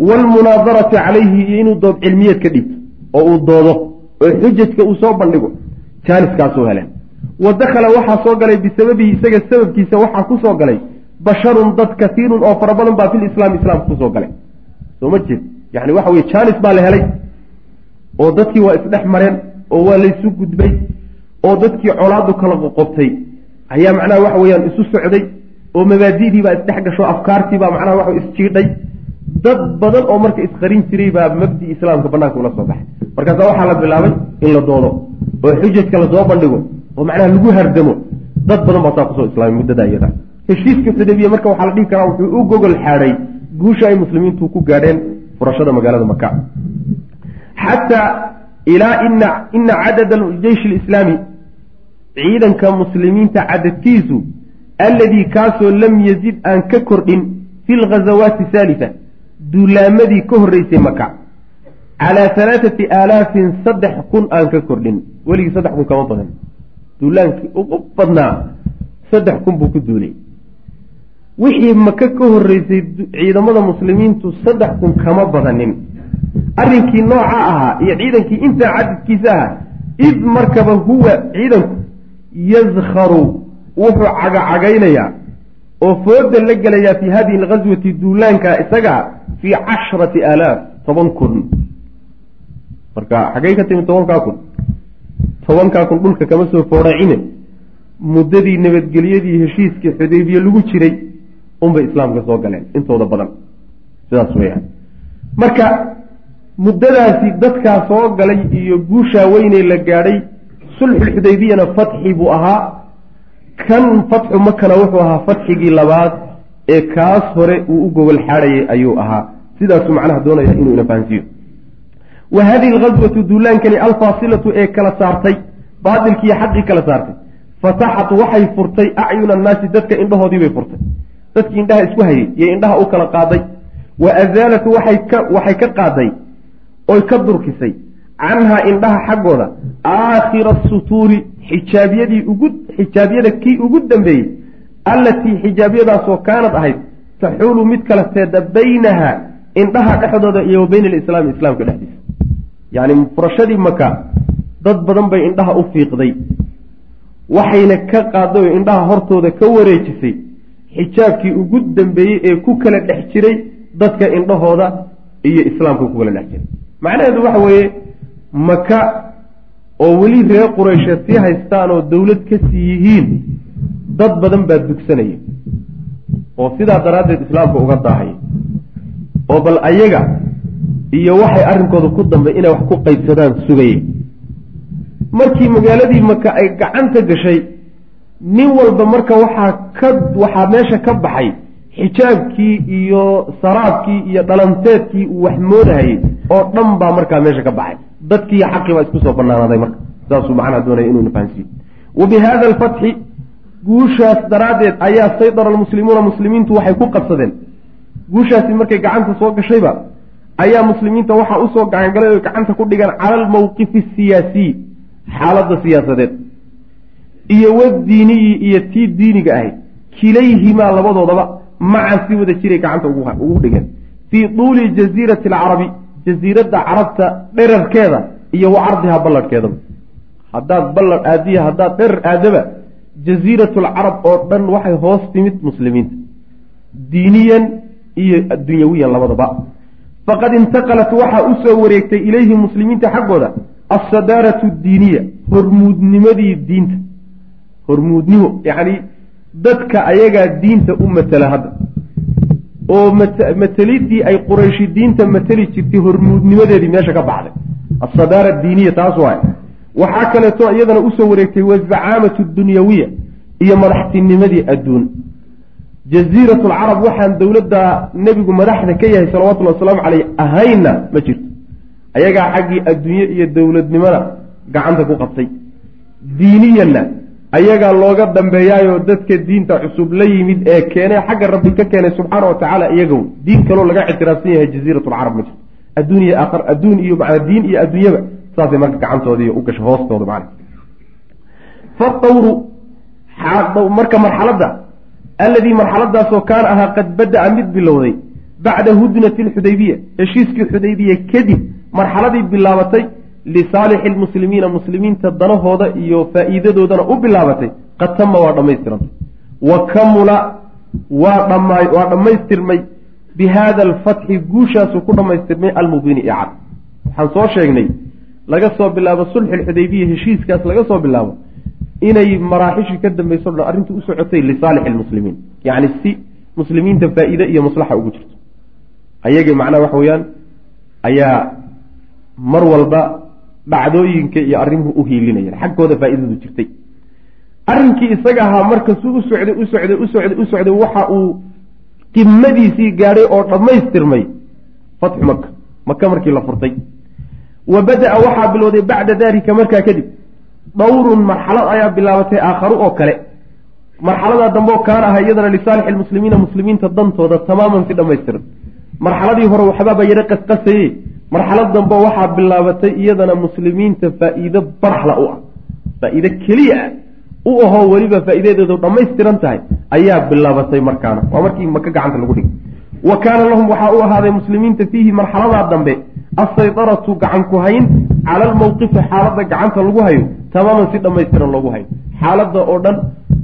Waalmunaadarati calayhi iyo inuu dood cilmiyeed ka dhiibto oo uu doodo oo xujajka uu soo bandhigo jaaniskaasuu heleen wa dakhala waxaa soo galay bisababihi isaga sababkiisa waxaa ku soo galay. Basharun dad kasiirun oo fara badan baa filislaami islaamka ku soo galay. Soo ma jeed yani waxa weye jaanis baa la helay. Oo dadkii waa isdhex mareen oo waa laysu gudbay oo dadkii colaadu kala qoqobtay ayaa macnaha waxa weeyaan isu socday oo mabaadi'dii baa isdhex gasho afkaartii baa macnaha waxa isjiidhay dad badan oo marka isqarin jiray baa mabdi islaamka banaanka ula soo baxay. Markaasa waxaa la bilaabay in la doodo oo xujajka la soo bandhigo oo macnaha lagu hardamo. Dad badan baa saa ku soo islaamay muddada iyada. Heshiiska xudabiya marka waxaa la dhihi karaa wuxuu u gogol xaadhay guusha ay muslimiintu ku gaadheen furashada magaalada maka xataa ilaa ina ina cadada jeysh lislaami ciidanka muslimiinta cadadkiisu alladii kaasoo lam yazid aan ka kordhin fi lghazawaati haalita duulaamadii ka horreysay maka calaa halaathati aalaafin saddex kun aan ka kordhin. Weligii saddex kun kama badan. Duulaankii ugu badnaa saddex kun buu ku duulay. Wixii maka ka horreysay ciidamada muslimiintu saddex kun kama badanin. Arrinkii nooca ahaa iyo ciidankii intaa cadadkiisa ahaa id markaba huwa ciidanku yaskharu wuxuu cagacagaynayaa oo fooda la gelayaa fii hadihi alghaswati duulaanka isagaa fii cashrati aalaaf toban kun. Marka xaggay ka timi tobankaa kun. Tobankaa kun dhulka kama soo foodhacine muddadii nabadgelyadii heshiiskii xudaybiye lagu jiray unbay islaamka soo galeen intooda badan. Sidaas weyaan marka muddadaasi dadkaa soo galay iyo guushaa weynee la gaadhay sulxulxudaybiyana fatxi buu ahaa kan fatxu makana wuxuu ahaa fatxigii labaad ee kaas hore uu u gogol xaadhayay ayuu ahaa. Sidaasuu macnaha doonaya inuu ina fahansiiyo. Wa hadihi alghaswatu duulaankani alfaasilatu ee kala saartay baatilkiiyo xaqii kala saartay. Fataxat waxay furtay acyuna annaasi dadka indhahoodii bay furtay. Dadkii indhaha isku hayay iyo indhaha u kala qaaday. Wa azaalat waxay ka qaaday oy ka durkisay canhaa indhaha xaggooda aakhira asutuuri xijaabyadii ugu xijaabyada kii ugu dambeeyey allatii xijaabyadaasoo kaanad ahayd taxuulu mid kala teeda baynaha indhaha dhexdooda iyo wa bayna alislaami islaamka dhexdiisa. Yacni furashadii maka dad badan bay indhaha u fiiqday. Waxayna ka qaaday oo indhaha hortooda ka wareejisay xijaabkii ugu dambeeyey ee ku kala dhex jiray dadka indhahooda iyo islaamka ku kala dhex jiray. Macnaheedu waxa weeye maka oo weli reer quraysheed sii haystaan oo dowlad ka sii yihiin dad badan baa dugsanaya. Oo sidaa daraaddeed islaamka uga daahaya oo bal ayaga iyo waxay arrinkooda ku dambay inay wax ku qaybsadaan sugaya markii magaaladii maka ay gacanta gashay nin walba marka waxaa ka waxaa meesha ka baxay xijaabkii iyo saraabkii iyo dhalanteedkii uu wax moodahayey oo dhan baa markaa meesha ka baxay dadkii iyo xaqii baa isku soo banaanaaday marka. Saasuu macnaha doonaya inuu nafahansiiyo wa alfatxi guushaas daraaddeed ayaa saydara almuslimuuna muslimiintu waxay ku qabsadeen. Guushaasi markay gacanta soo gashayba ayaa muslimiinta waxaa u soo gacangalay oy gacanta ku dhigaan cala almawqifi asiyaasiy xaaladda siyaasadeed. Iyo wadiiniyi iyo tii diiniga ahayd kilayhimaa labadoodaba macan si wada jiray gacanta ugu dhigeen fii tuuli jaziirati alcarabi jasiiradda carabta dherarkeeda iyo wa cardiha balladhkeedaba haddaad balladh aadiya haddaad dherar aadaba jasiiratu alcarab oo dhan waxay hoos timid muslimiinta. Diiniyan iyo dunyawiyan labadaba. Faqad intaqalat waxaa u soo wareegtay ilayhi muslimiinta xaggooda alsadaaratu diiniya hormuudnimadii diinta. Hormuudnimo yacni dadka ayagaa diinta u matela hadda oo matelidii ay qurayshi diinta mateli jirtay hormuudnimadeedii meesha ka baxday. Asadaara diiniya taas waay waxaa kaleeto iyadana u soo wareegtay wazacaamatu dunyawiya iyo madaxtinimadii adduun. Jaziirat lcarab waxaan dowladda nebigu madaxda ka yahay salawatullhi wasalaamu caleyh ahaynna ma jirto. Ayagaa xaggii adduunye iyo dowladnimona gacanta ku qabtay. Diiniyanna ayagaa looga dambeeyaayoo dadka diinta cusub la yimid ee keenay xagga rabbi ka keenay subxaana wa tacaala iyagow diin kaloo laga ictiraafsan yahay jaziirat lcarab ma jirto. Adduun iyo aakhar adduun iyo macnaa diin iyo adduunyaba saasay marka gacantoodii u gashay hoostooda macna. Fatawru marka marxaladda alladii marxaladaasoo kaana ahaa qad bada-a mid bilowday bacda hudnati alxudaybiya heshiiskii xudaybiya kadib marxaladii bilaabatay lisaalixi lmuslimiina muslimiinta danahooda iyo faa-iidadoodana u bilaabatay qad tama waa dhammaystirantay wa kamula waa dhama waa dhammaystirmay bi haada alfatxi guushaasuu ku dhammaystirmay almubiini ee cad waxaan soo sheegnay laga soo bilaabo sulxi alxudaybiya heshiiskaas laga soo bilaabo inay maraaxishii ka dambayso dhan arrintu u socotay lisaalixi lmuslimiin yacni si muslimiinta faa-iide iyo maslaxa ugu jirto ayagii macnaha waxa weeyaan ayaa mar walba dhacdooyinka iyo arrimuhu u hiilinayeen xaggooda faa-idadu jirtay. Arrinkii isaga ahaa markasuu u socday u socday u socday u socday waxa uu qimadiisii gaadhay oo dhammaystirmay fatxu maka maka markii la furtay. Wa bada-a waxaa bilowday bacda dalika markaa kadib. Dhowrun marxalad ayaa bilaabatay aakharu oo kale. Marxaladaa dambeoo kaana aha iyadana lisaalixi lmuslimiina muslimiinta dantooda tamaaman si dhammaystiran. Marxaladii hore waxbaaba yaro qasqasaye marxalad dambe waxaa bilaabatay iyadana muslimiinta faa-iido baraxla u ah. Faa-iide keliya ah u ahoo weliba faa-iidadeedu dhammaystiran tahay ayaa bilaabatay markaana. Waa markii maka gacanta lagu dhigay. Wa kaana lahum waxaa u ahaaday muslimiinta fiihi marxaladaa dambe assaydaratu gacan ku hayn cala almawqifi xaaladda gacanta lagu hayo tamaaman si dhammaystiran loogu hayo. Xaaladda oo dhan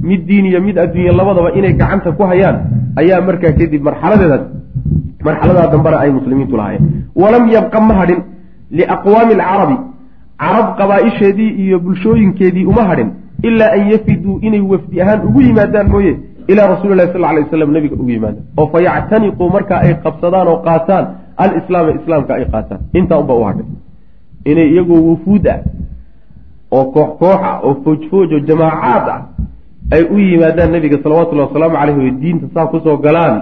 mid diin iyo mid adduunya labadaba inay gacanta ku hayaan ayaa markaa kadib marxaladeedaas marxaladaa dambena ay muslimiintu lahaayeen. Walam yabqa ma hadhin liaqwaami alcarabi carab qabaa-isheedii iyo bulshooyinkeedii uma hadhin ilaa an yafiduu inay wafdi ahaan ugu yimaadaan mooye ilaa rasuuli lahi sal lay waslam nabiga ugu yimaadaan. Oo fa yactaniquu markaa ay qabsadaan oo qaataan alislaama islaamka ay qaataan. Intaa unba u hadhay. Inay iyagoo wufuud ah oo koox koox ah oo foojfooj oo jamaacaad ah ay u yimaadaan nabiga salawatullahi wasalaamu caleyh oy diinta saa ku soo galaan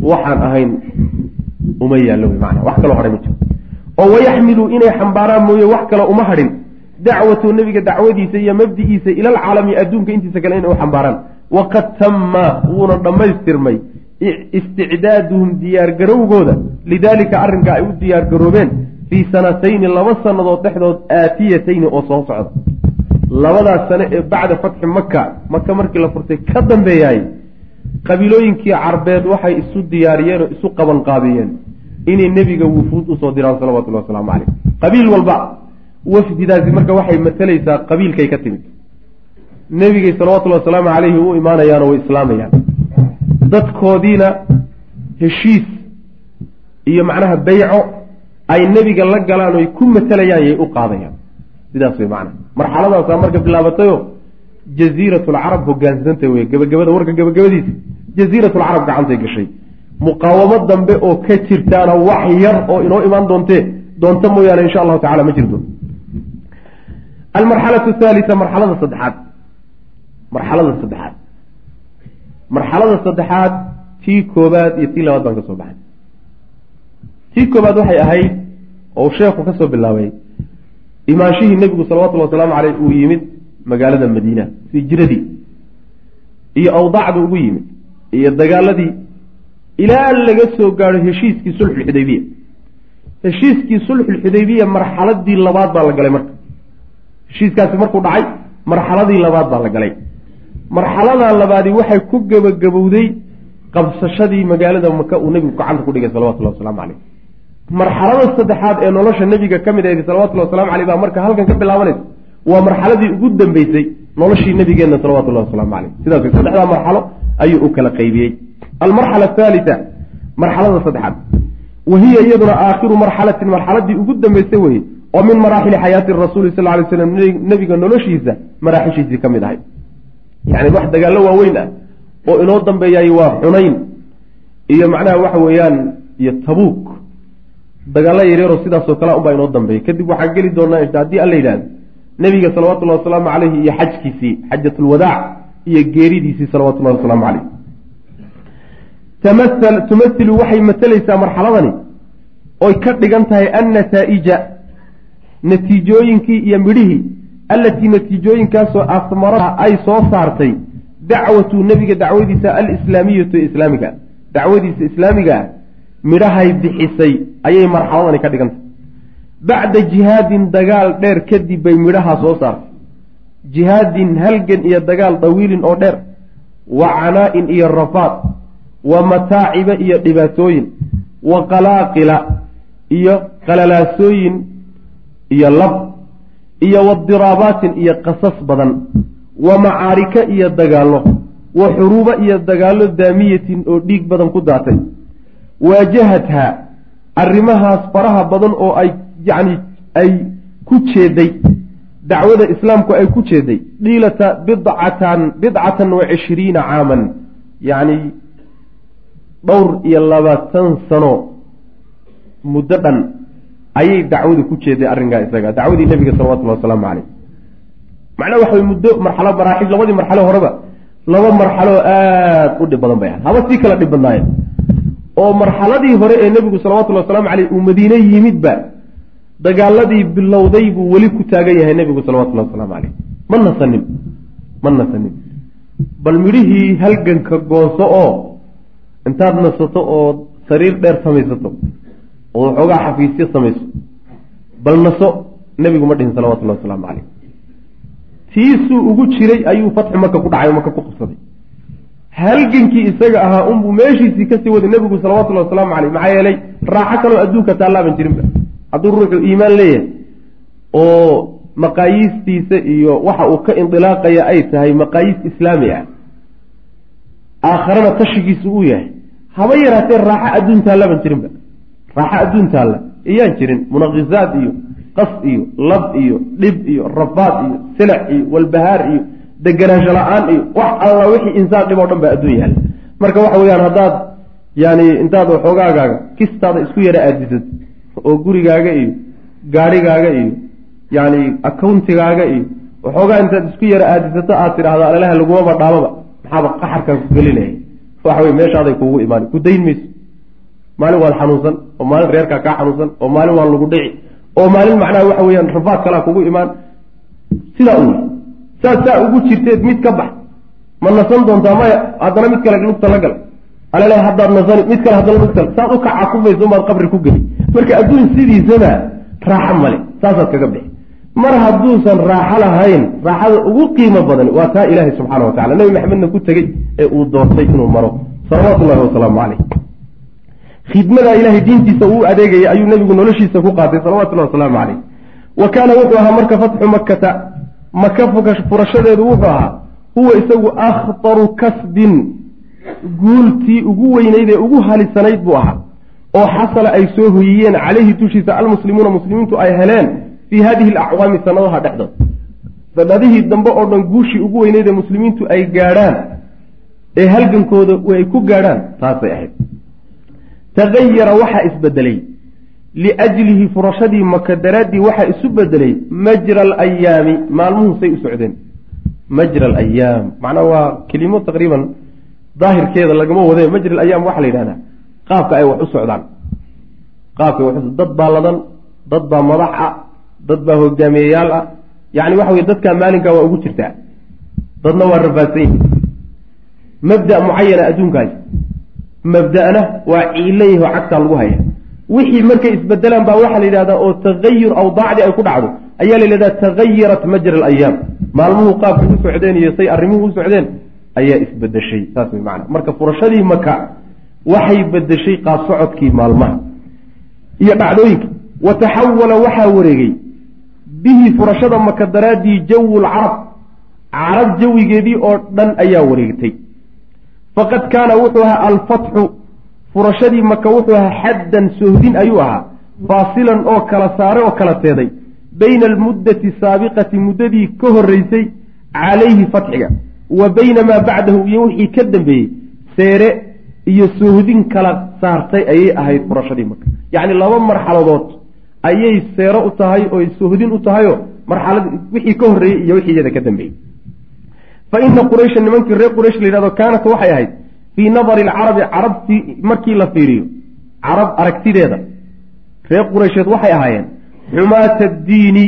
waxaan ahayn uma yaallo wy maanaa wax kaloo hadhay ma jiro oo wayaxmiluu inay xambaaraan mooye wax kale uma hadhin dacwatu nebiga dacwadiisa iyo mabdi'iisa ilalcaalami adduunka intiisa kale inay u xambaaraan. Waqad tamma wuuna dhammaystirmay isticdaaduhum diyaargarowgooda. Lidaalika arrinka ay u diyaargaroobeen fii sanatayni laba sannadood dhexdood aatiyatayni oo soo socda. Labadaas sane ee bacda fatxi maka maka markii la furtay ka dambeeyaay qabiilooyinkii carbeed waxay isu diyaariyeen oo isu qabanqaabiyeen inay nebiga wufuud u soo diraan salawatullahi wasalaamu caleyh qabiil walba wafdidaasi marka waxay matalaysaa qabiilkay ka timid. Nebigay salawatullahi wasalaamu caleyhi u imaanayaanoo way islaamayaan. Dadkoodiina heshiis iyo macnaha beyco ay nebiga la galaan oy ku matalayaan yay u qaadayaan. Sidaas way macnaha. Marxaladaasaa marka bilaabatayoo jaziiratulcarab hogaansantay wey gabagabada warka gabagabadiisa. Jaziiratulcarab gacantay gashay. Muqaawamo dambe oo ka jirtaana wax yar oo inoo imaan doontee doonta mooyaane insha allahu tacala ma jirto. Almarxalatu thaalita marxalada saddexaad. Marxalada saddexaad. Marxalada saddexaad tii koobaad iyo tii labaad baan ka soo baxay. Tii koobaad waxay ahayd oo sheekhu ka soo bilaabay imaanshihii nebigu salawatullhi wasalaamu caleyh uu yimid magaalada madiina hijradii iyo awdaacda ugu yimid iyo dagaaladii ilaa laga soo gaadho heshiiskii sulxulxudaybiya heshiiskii sulxulxudaybiya marxaladii labaad baa la galay marka. Heshiiskaasi markuu dhacay marxaladii labaad baa la galay. Marxaladaa labaadi waxay ku gebagabowday qabsashadii magaalada maka uu nebigu gacanta ku dhigay salawatullahi wasalaamu caleyh marxalada saddexaad ee nolosha nebiga ka mid ahayd salawatullahi wasalamu caleyh baa marka halkan ka bilaabanaysa waa marxaladii ugu dambeysay noloshii nabigeenna salawatullahi wasalaamu caleyh sidaas saddexdaa marxalo ayuu u kala qaybiyey. Almarxala athaalita marxalada saddexaad. Wa hiya iyaduna aakhiru marxalatin marxaladii ugu dambeysay weye oo min maraaxili xayaati rasuuli sal lay slam nebiga noloshiisa maraaxishiisii ka mid ahay. Yani wax dagaallo waaweyn ah oo inoo dambeeyay waa xunayn iyo macnaha waxa weeyaan iyo tabuuk. Dagaallo yaryaroo sidaasoo kale unbaa inoo dambeeya kadib waxaan geli doonaa haddii alla yidhahdo nebiga salawatullahi wasalaamu caleyhi iyo xajkiisii xajatulwadaac iyo geeridiisii salawatullahi wasalaamu caleyh tumasilu waxay matalaysaa marxaladani oy ka dhigan tahay annataa'ija natiijooyinkii iyo midhihii allatii natiijooyinkaasoo asmaraha ay soo saartay dacwatu nebiga dacwadiisa alislaamiyatu ee islaamiga. Dacwadiisa islaamiga ah midhahay bixisay ayay marxaladani ka dhigan tahay bacda jihaadin dagaal dheer kadib bay midhaha soo saartay. Jihaadin halgan iyo dagaal dawiilin oo dheer wa canaa-in iyo rafaad wa mataaciba iyo dhibaatooyin wa qalaaqila iyo qalalaasooyin iyo lab iyo wadiraabatin iyo qasas badan wa macaarika iyo dagaallo wa xuruuba iyo dagaallo daamiyatin oo dhiig badan ku daatay. Waajahadha arrimahaas faraha badan oo ay yacni ay ku jeeday dacwada islaamku ay ku jeeday dhiilata bidcatan bidcatan wa cishriina caaman yacni dhowr iyo labaatan sano muddo dhan ayay dacwadu ku jeeday arrinkaa isaga dacwadii nebiga salawatullahi wasalaamu caleyh macnaha waxa muddo marxalo maraaxil labadii marxalo horeba laba marxalo aada u dhib badan bay ahayd haba sii kala dhib badnaayeen oo marxaladii hore ee nebigu salawatullahi wasalaamu caleyh uu madiine yimidba dagaaladii bilowday buu weli ku taagan yahay nebigu salawatullahi wasalaamu caleyh ma nasanin ma nasanin. Bal midhihii halganka gooso oo intaad nasato oo sariir dheer samaysato oo waxoogaa xafiisyo samayso bal naso nebigu ma dhihin salawatullahi wasalaamu caleyh tiisuu ugu jiray ayuu fatxu maka ku dhacay oo maka ku qabsaday halgankii isaga ahaa unbuu meeshiisii ka sii waday nebigu salawatullahi wasalaamu caleyh maxaa yeelay raaxo kaloo adduunka taallaaban jirinba hadduu ruuxu iimaan leeyahay oo maqaayiistiisa iyo waxa uu ka indilaaqaya ay tahay maqaayiis islaami ah aakharana tashigiisu uu yahay. Haba yaraatee raaxo adduun taallaban jirinba. Raaxo adduun taalla iyaan jirin. Munaqisaad iyo qas iyo lab iyo dhib iyo rafaad iyo silac iyo walbahaar iyo deganaansho la'aan iyo wax alla wixii insaan dhib oo dhan baa adduun yaalla marka waxa weeyaan haddaad yani intaad waxoogaagaaga kistaada isku yara aadisad oo gurigaaga iyo gaadhigaaga iyo yani accountigaaga iyo waxoogaa intaad isku yara aadisato aad tidhaahdo alalaha lagumaba dhaamaba maxaaba qaxarkaa ku gelinaya waxa wey meeshaaday kuugu imaan ku dayn mayso. Maalin waad xanuunsan oo maalin reerkaa kaa xanuunsan oo maalin waa lagu dhici oo maalin macnaha waxa weyaan rafaad kalaa kugu imaan. Sidaa u saad saa ugu jirteed mid ka bax. Ma nasan doontaa maya haddana mid kale lugta la gal. Alale haddaad nasani mid kale haddana kale saad u kacakumayso umaad qabri ku geli marka adduun sidiisaba raaxo male saasaad kaga bixi. Mar hadduusan raaxo lahayn raaxada ugu qiimo badan waa taa ilaahay subxaana wa tacala nebi maxamedna ku tegey ee uu doortay inuu maro. Salawaatu ullahi wasalaamu caleyh khidmadaa ilahay diintiisa uu adeegaya ayuu nebigu noloshiisa ku qaatay. Salawatullahi wasalaamu caleyh wa kaana wuxuu ahaa marka fatxu makkata. Maka furashadeedu wuxuu ahaa huwa isagu akhtaru kasbin. Guultii ugu weynayd ee ugu halisanayd buu ahaa oo xasala ay soo hoyiyeen calayhi dushiisa almuslimuuna muslimiintu ay heleen fii hadihi alacwaami sanadaha dhexdood. Sanadihii dambe oo dhan guushii ugu weyneyd ee muslimiintu ay gaadhaan ee halgankooda ay ku gaadhaan taasay ahayd. Tagayara waxaa isbedelay. Liajlihi furashadii maka daraaddii waxaa isu bedelay majra alayaami maalmuhu say u socdeen. Majra alayaam macnaa waa kelimo taqriiban daahirkeeda lagama wade majri ayaam waxaa la yidhahdaa qaabka ay wax u socdaan. Qaabka ay dad baa ladan dad baa madax ah dad baa hogaamiyeyaal ah. Yacni waxa weye dadkaa maalinkaa waa ugu jirtaa. Dadna waa rafaadsan yihi mabda mucayana adduunkaasi mabda'na waa ciilan yahi oo cagtaa lagu haya wixii markay isbedelaan baa waxaa la yidhahdaa oo tagayur awdaacdi ay ku dhacdo. Ayaa la yidhahdaa tagayarat majra alayaam maalmuhu qaabka u socdeen iyo say arrimuhu u socdeen ayaa isbedeshay saas way macana marka furashadii maka waxay bedeshay qaab socodkii maalmaha. Iyo dhacdooyinka. Wa taxawala waxaa wareegay bihi furashada maka daraaddii jawu lcarab carab jawigeedii oo dhan ayaa wareegtay. Faqad kaana wuxuu ahaa alfatxu. Furashadii maka wuxuu ahaa xaddan sohdin ayuu ahaa. Faasilan oo kala saare oo kala teeday. Bayna almuddati saabiqati muddadii ka horreysay calayhi fatxiga. Wa bayna maa bacdahu iyo wixii ka dambeeyey. Seere iyo sohdin kala saartay ayay ahayd furashadii maka yacni laba marxaladood ayay seero u tahay oo sohdin u tahayoo marxalad wixii ka horreeyey iyo wixii iyada ka dambeeyey fa ina quraysha nimankii reer quraysh la yidhahdo kaanat waxay ahayd fii nadari alcarabi carabtii markii la fiiriyo carab aragtideeda reer quraysheed waxay ahaayeen xumaata diini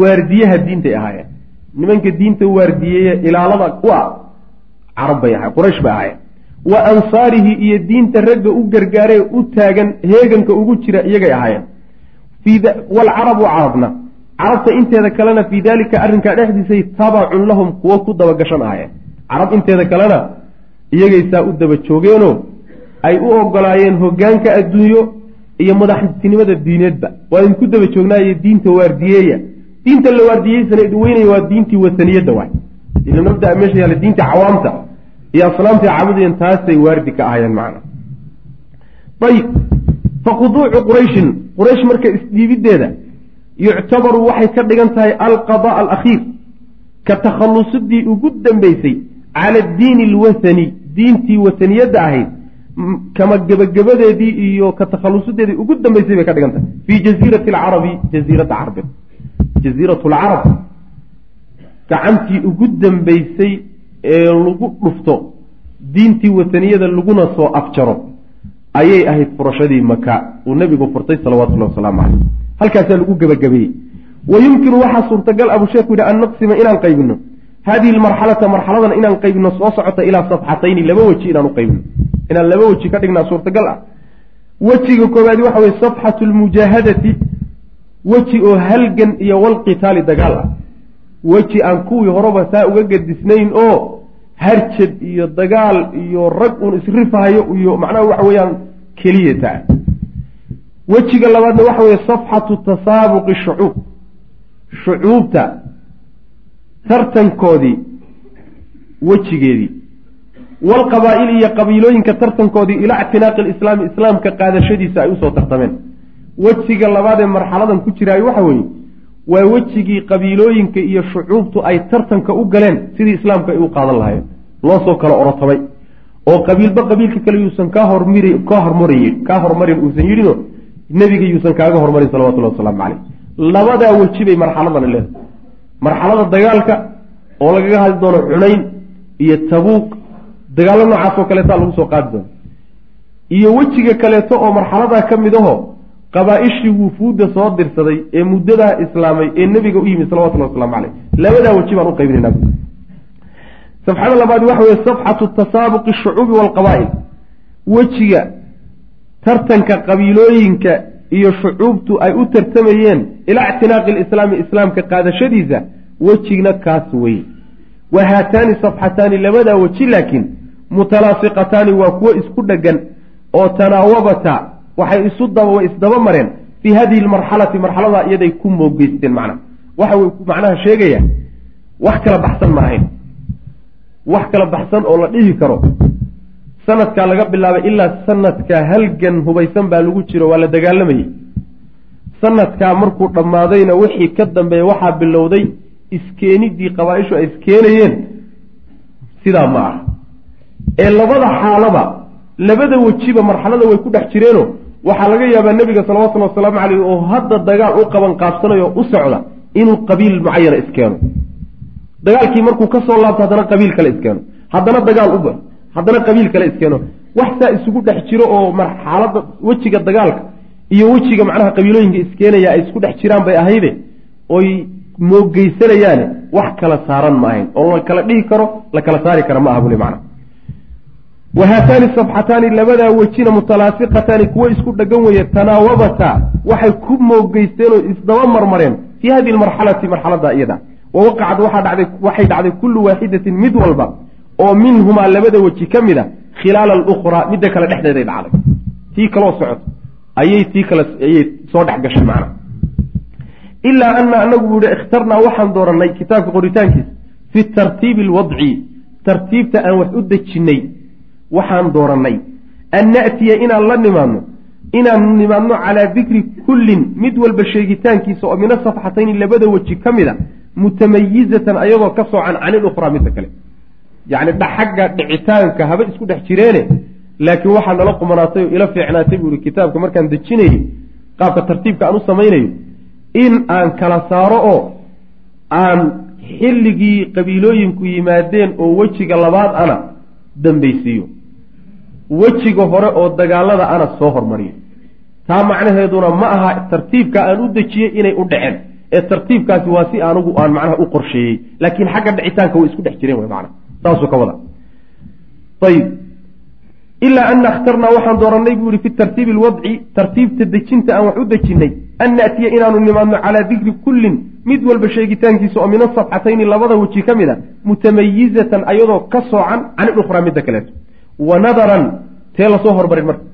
waardiyaha diintay ahaayeen. Nimanka diinta waardiyeeye ilaalada u ah carab bay ahay quraysh bay ahaayeen wa ansaarihi iyo diinta ragga u gargaaree u taagan heeganka ugu jira iyagay ahaayeen. Waalcarabu carabna. Carabta inteeda kalena fii daalika arrinkaa dhexdiisay tabacun lahum kuwo ku dabagashan ahaayeen. Carab inteeda kalena iyagay saa u daba joogeenoo ay u ogolaayeen hogaanka adduunyo iyo madaxtinimada diineedba. Waa idinku daba joognaayo diinta waardiyeeya. Diinta la waardiyeysana idweynaya waa diintii wataniyadda waay. Ila mabdaa meesha yaalla diinta cawaamta iyo aslaamta caabudayeen taasay waardi ka ahayeen macna. Ayib fakhuduucu qurayshin quraysh marka isdhiibiddeeda yuctabaru waxay ka dhigan tahay alqadaa alakhiir ka takhallusidii ugu dambeysay cala addiini alwathani diintii wataniyadda ahayd kama gebagabadeedii iyo ka takhallusideedii ugu dambeysay bay ka dhigan tahay. Fii jaziirati alcarabi jaziiradda carbeed jaziirat lcarab gacantii ugu dambeysay ee lagu dhufto diintii wataniyada laguna soo afjaro ayay ahayd furashadii maka uu nebigu furtay salawatullahi wasalaamu caleyh halkaasaa lagu gebagabeeyey wa yumkinu waxaa suurtagal abuu sheekhu yidhi an naqsima inaan qaybino. Hadihi lmarxalata marxaladan inaan qaybino soo socota ilaa safxatayni laba weji inaan u qaybino. Inaan laba weji ka dhignaa suurtagal ah. Wejiga koowaadi waxa weye safxatu lmujaahadati weji oo halgan iyo walqitaali dagaal ah weji aan kuwii horeba saa uga gadisnayn oo harjad iyo dagaal iyo rag uun isrifahayo iyo macnaha waxa weeyaan keliya taa wejiga labaadna waxa weeye safxatu tasaabuqi shucuub shucuubta tartankoodii wejigeedii walqabaa'ili iyo qabiilooyinka tartankoodii ilaa ictinaaqi lislaami islaamka qaadashadiisa ay u soo tartameen. Wejiga labaad ee marxaladan ku jiraay waxa weeye waa wejigii qabiilooyinka iyo shucuubtu ay tartanka u galeen sidii islaamka ay u qaadan lahaayeen loo soo kala orotamay oo qabiilba qabiilka kale yuusan kaa hormiri kaa hormari kaa hormarin uusan yidhino nebiga yuusan kaaga hormarin salawatullahi wasalaamu caleyh labadaa weji bay marxaladan leedahay. Marxalada dagaalka oo lagaga hadli doono cunayn iyo tabuuq dagaallo noocaas oo kaleetaa lagu soo qaadi doono. Iyo wejiga kaleeto oo marxaladaa ka mid aho qabaa-ishii wufuudda soo dirsaday ee muddadaa islaamay ee nebiga u yimid salawatullahi waslamu caleyh labadaa weji baan u qaybinaynaa safxada labaad waxa weye safxatu tasaabuqi shucuubi waalqabaa'il wejiga tartanka qabiilooyinka iyo shucuubtu ay u tartamayeen ilaa ictinaaqi lislaami islaamka qaadashadiisa wejigna kaas wey wa haataani safxataani labadaa weji laakiin mutalaasiqataani waa kuwo isku dheggan oo tanaawabata waxay isu daba isdaba mareen fii hadihi lmarxalati marxaladaa iyaday ku moogeysteen macnaha waxa uu macnaha sheegaya wax kala baxsan ma ahayn. Wax kala baxsan oo la dhihi karo. Sanadkaa laga bilaabay ilaa sanadkaa halgan hubaysan baa lagu jiro waa la dagaalamayey sanadkaa markuu dhammaadayna wixii ka dambeeya waxaa bilowday iskeenidii qabaa-ishu ay iskeenayeen. Sidaa ma ah ee labada xaalaba labada wejiba marxalada way ku dhex jireeno waxaa laga yaabaa nebiga salawatullhi wasalaamu caleyh oo hadda dagaal u qaban qaabsanayo u socda inuu qabiil mucayana iskeeno dagaalkii markuu ka soo laabto haddana qabiil kale iskeeno haddana dagaal u baxo haddana qabiil kale iskeeno wax saa isugu dhex jiro oo marxaalada wejiga dagaalka iyo wejiga macnaha qabiilooyinka iskeenaya ay isku dhex jiraan bay ahayde oy moogeysanayaane wax kala saaran ma ahayn oo la kala dhihi karo la kala saari kara ma aha bule macna wa haataani safxataani labadaa wejina mutalaasiqataani kuwo isku dhagan weeye tanaawabata waxay ku moogeysteen oo isdaba marmareen fii hadihi lmarxalati marxalada iyada wa waqacad waxay dhacday kullu waaxidatin mid walba oo minhumaa labada weji ka mid a khilaala alukhraa midda kale dhexdeeday dhacday tii kaloo socoto ayay tii kale ayay soo dhex gashay macna ilaa ana anagu buu yihi ikhtarnaa waxaan doorannay kitaabka qoritaankiisa fi tartiibi alwadci tartiibta aan wax u dejinnay waxaan doorannay an na'tiya inaan la nimaadno inaan nimaadno calaa dikri kullin mid walba sheegitaankiisa oo min asafxatayni labada weji ka mid a mutamayizatan ayadoo ka soocan can ilukhraa midda kale. Yacni xagga dhicitaanka haba isku dhex jireene laakiin waxaa nala qumanaatay oo ila fiicnaatay buu ihi kitaabka markaan dejinayay qaabka tartiibka aan u samaynayo in aan kala saaro oo aan xilligii qabiilooyinku yimaadeen oo wejiga labaad ana dambaysiiyo wejiga hore oo dagaalada ana soo hormariyo taa macnaheeduna ma aha tartiibka aan u dejiyey inay u dhaceen. Ee tartiibkaasi waa si anugu aan macnaha u qorsheeyey. Laakiin xagga dhicitaanka way isku dhex jireen wy mana saasuu ka wada. Ayib ilaa ana akhtarnaa waxaan doorannay buu yihi fi tartiibi alwadci tartiibta dejinta aan wax u dejinnay an naatiya inaanu nimaadno calaa dikri kullin mid walba sheegitaankiisa oo min asafxatayni labada weji ka mid a mutamayizatan ayadoo ka soocan can ilukhraa midda kaleeto wa nadaran tee la soo hormarin marka.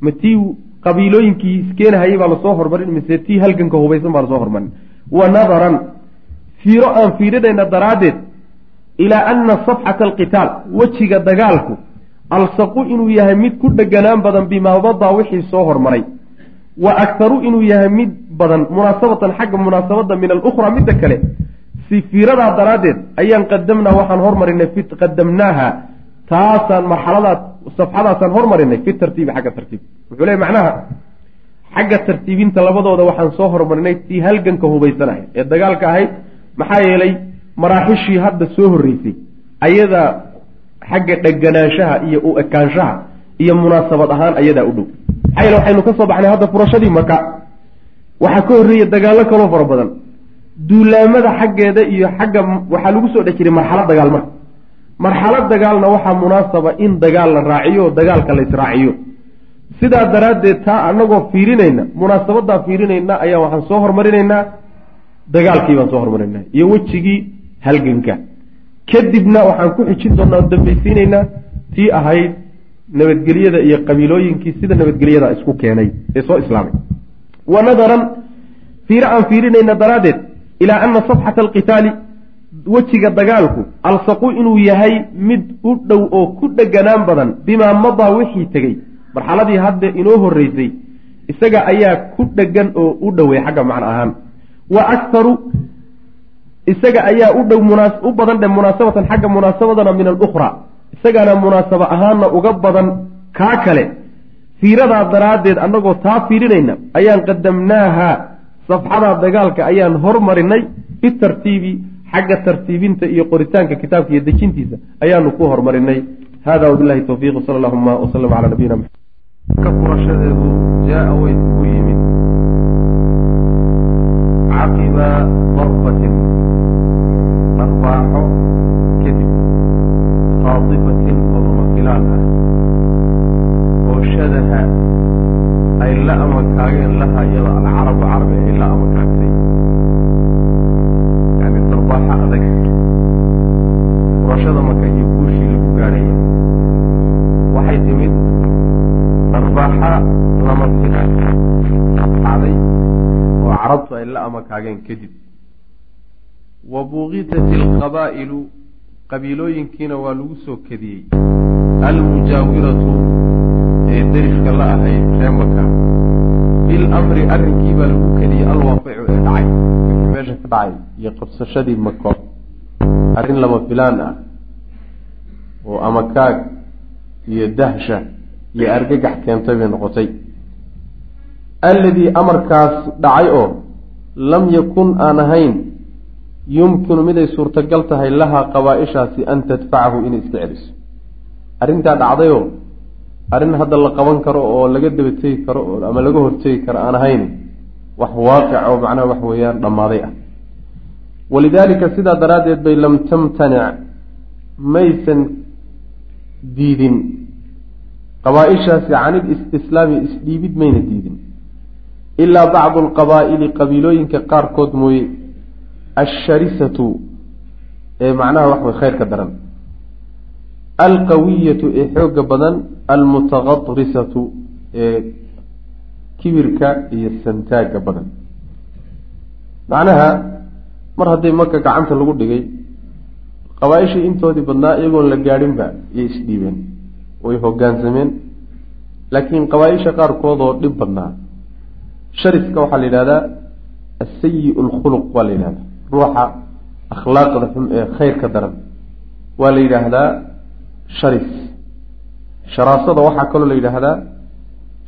Ma tii qabiilooyinkii iskeenahayay baa la soo hormarin mise tii halganka hubaysan baa la soo hormarin. Wa nadaran fiiro aan fiirinayna daraaddeed ilaa ana safxata alqitaal wejiga dagaalku alsaqu inuu yahay mid ku dheganaan badan bimaa badaa wixii soo hormaray. Wa akharu inuu yahay mid badan munaasabatan xagga munaasabadda min alukhraa midda kale. Si fiiradaa daraaddeed ayaan qadamnaa waxaan hormarinay qadamnaaha taasaan marxaladaas safxadaasaan hormarinay fi tartiibi xagga tartiib. Wuxuu leey macnaha xagga tartiibinta labadooda waxaan soo hormarinay tii halganka hubaysanahay. Ee dagaalka ahayd maxaa yeelay maraaxishii hadda soo horreysay ayadaa xagga dheganaanshaha iyo u ekaanshaha iyo munaasabad ahaan ayadaa u dhow. Maxaa yeele waxaynu ka soo baxnay hadda furashadii maka waxaa ka horreeya dagaallo kaloo fara badan. Duulaamada xaggeeda iyo xagga waxaa lagu soo dhex jiray marxalad dagaal marka marxalad dagaalna waxaa munaasaba in dagaal la raaciyo dagaalka la israaciyo. Sidaa daraaddeed taa anagoo fiirinayna munaasabadaa fiirinayna ayaa waxaan soo hormarinaynaa dagaalkii baan soo hormarinaynaa iyo wejigii halganka. Kadibna waxaan ku xijin doonaa o dambaysiinaynaa tii ahayd nabadgelyada iyo qabiilooyinkii sida nabadgelyada isku keenay ee soo islaamay. Wa nadaran fiiro aan fiirinayna daraaddeed ilaa ana safxata alqitaali wejiga dagaalku alsaqu inuu yahay mid u dhow oo ku dheganaan badan bimaa madaa wixii tegey. Marxaladii hadda inoo horreysay isaga ayaa ku dhegan oo u dhowey xagga macno ahaan. Wa akharu isaga ayaa u dhow u badan dhe munaasabatan xagga munaasabadana min alukhraa isagaana munaasabo ahaanna uga badan kaa kale. Fiiradaa daraaddeed annagoo taa fiirinayna ayaan qadamnaaha safxadaa dagaalka ayaan hormarinay. Fi tartiibi xagga tartiibinta iyo qoritaanka kitaabka iyo dejintiisa ayaanu ku hormarinay hada wabilahi towfiiq sala allahuma wasalam calaa nabiyina furashadeedu jaa way ku yimid. Caqiba darbatin arbaaxo dhacday oo carabtu ay la amakaageen kadib wa buuqitat alqabaa'ilu qabiilooyinkiina waa lagu soo kadiyey almujaawiratu ee deriska la ahayd ree maka bilamri arrinkii baa lagu kadiyey alwaaqicu ee dhacay meesha ka dhacay iyo qabsashadii mako arrin lama filaan ah oo amakaag iyo dahsha iyo argagax keentay bay noqotay alladii amarkaas dhacay oo lam yakun aan ahayn yumkinu miday suurtagal tahay lahaa qabaa-ishaasi an tadfacahu inay iska celiso. Arrintaa dhacdayoo arrin hadda la qaban karo oo laga daba tegi karo ama laga hortegi karo aan ahayn wax waaqic oo macnaha wax weeyaan dhammaaday ah. Walidaalika sidaa daraaddeed bay lam tamtanic maysan diidin. Qabaa-ishaasi can ilistislaami isdhiibid mayna diidin ilaa bacdu alqabaa'ili qabiilooyinka qaarkood mooye asharisatu ee macnaha wax way khayr ka daran alqawiyatu ee xooga badan almutaqadrisatu ee kibirka iyo santaagga badan macnaha mar hadday maka gacanta lagu dhigay qabaa-ishii intoodii badnaa iyagoon la gaadhinba iyay isdhiibeen way hoggaansameen laakiin qabaa-isha qaarkood oo dhib badnaa shariska waxaa la yidhahdaa asayi lkhuluq waa la yidhahdaa. Ruuxa akhlaaqda xun ee khayrka daran waa la yidhaahdaa sharis sharaasada waxaa kaloo la yidhaahdaa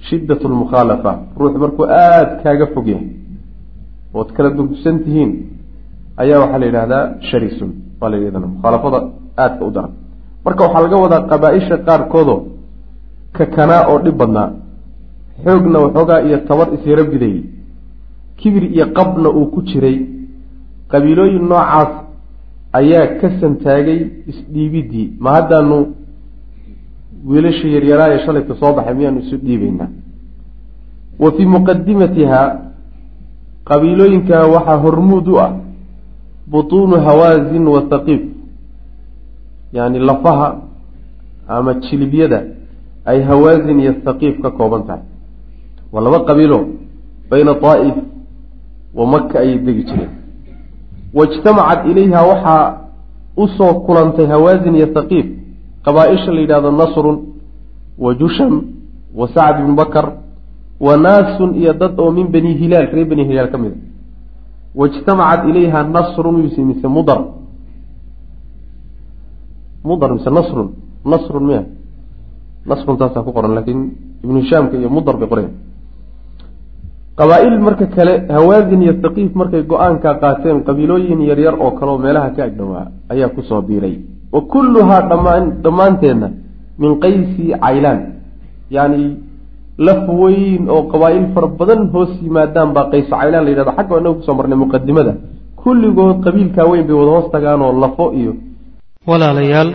shiddat lmukhaalafa ruux markuu aada kaaga fog yahay ood kala dugsan tihiin ayaa waxaa la yidhahdaa sharisun waa la yidhahda mukhaalafada aadka u daran. Marka waxaa laga wadaa qabaa-isha qaarkoodoo kakanaa oo dhib badnaa xoogna waxoogaa iyo tabar isyaro bidayey kibir iyo qabna uu ku jiray. Qabiilooyin noocaas ayaa ka santaagay isdhiibiddii ma haddaanu wiilasha yaryaraaye shalayka soo baxay miyaanu isu dhiibaynaa. Wa fii muqadimatiha qabiilooyinka waxaa hormuud u ah. Butuunu hawaasin wa thaqiif yacni lafaha ama jilibyada ay hawaasin iyo thaqiif ka kooban tahay waa laba qabiilo bayna daa'if wa maka ayay degi jireen. Waijtamacat ilayha waxaa u soo kulantay hawaasin iyo thaqiif qabaa-isha la yidhahdo nasrun wa jusham wa sacd ibnu bakar wa naasun iyo dad oo min bani hilaal reer bani hilaal ka mid a waijtamacat ilayha nasrun mise mise mudar. Mudar mise nasrun. Nasrun miya? Nasrun taasaa ku qoran laakiin ibnu hishaamka iyo mudar bay qorayan qabaa-il marka kale hawaasin iyo thaqiif markay go'aanka qaateen qabiilooyin yaryar oo kaleoo meelaha ka agdhowaa ayaa ku soo biiray. Wa kulluhaa dhamaan dhammaanteedna min qaysi caylaan yacni laf weyn oo qabaa-il fara badan hoos yimaadaan baa qayso caylaan la yidhahdo xagga inaga ku soo marnay muqadimada kulligood qabiilkaa weyn bay wada hoos tagaanoo lafo iyo walaalayaal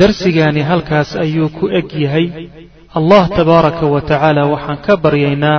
darsigaani halkaas ayuu ku eg yahay. Allah tabaaraka wa tacaala waxaan ka baryaynaa